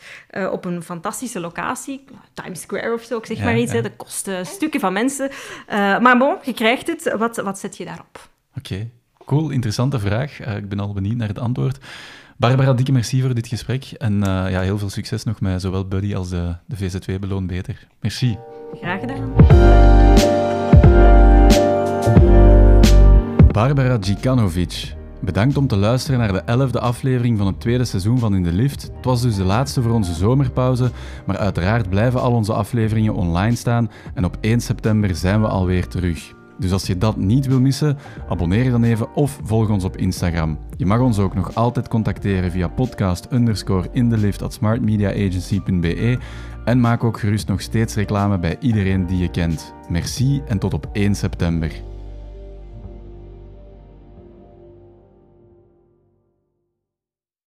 op een fantastische locatie, Times Square of zo, ik zeg ja, maar iets, ja. dat kost stukken van mensen. maar bon, je krijgt het, wat, wat zet je daarop? Oké, okay. cool, interessante vraag. ik ben al benieuwd naar het antwoord. Barbara, dikke merci voor dit gesprek. En ja, heel veel succes nog met zowel Buddy als de, de VZ2 Beloon Beter. Merci. Graag gedaan. Barbara Djikanovic. Bedankt om te luisteren naar de elfde aflevering van het tweede seizoen van In de Lift. Het was dus de laatste voor onze zomerpauze, maar uiteraard blijven al onze afleveringen online staan en op 1 september zijn we alweer terug. Dus als je dat niet wil missen, abonneer je dan even of volg ons op Instagram. Je mag ons ook nog altijd contacteren via podcast underscore in de lift at smartmediaagency.be en maak ook gerust nog steeds reclame bij iedereen die je kent. Merci en tot op 1 september.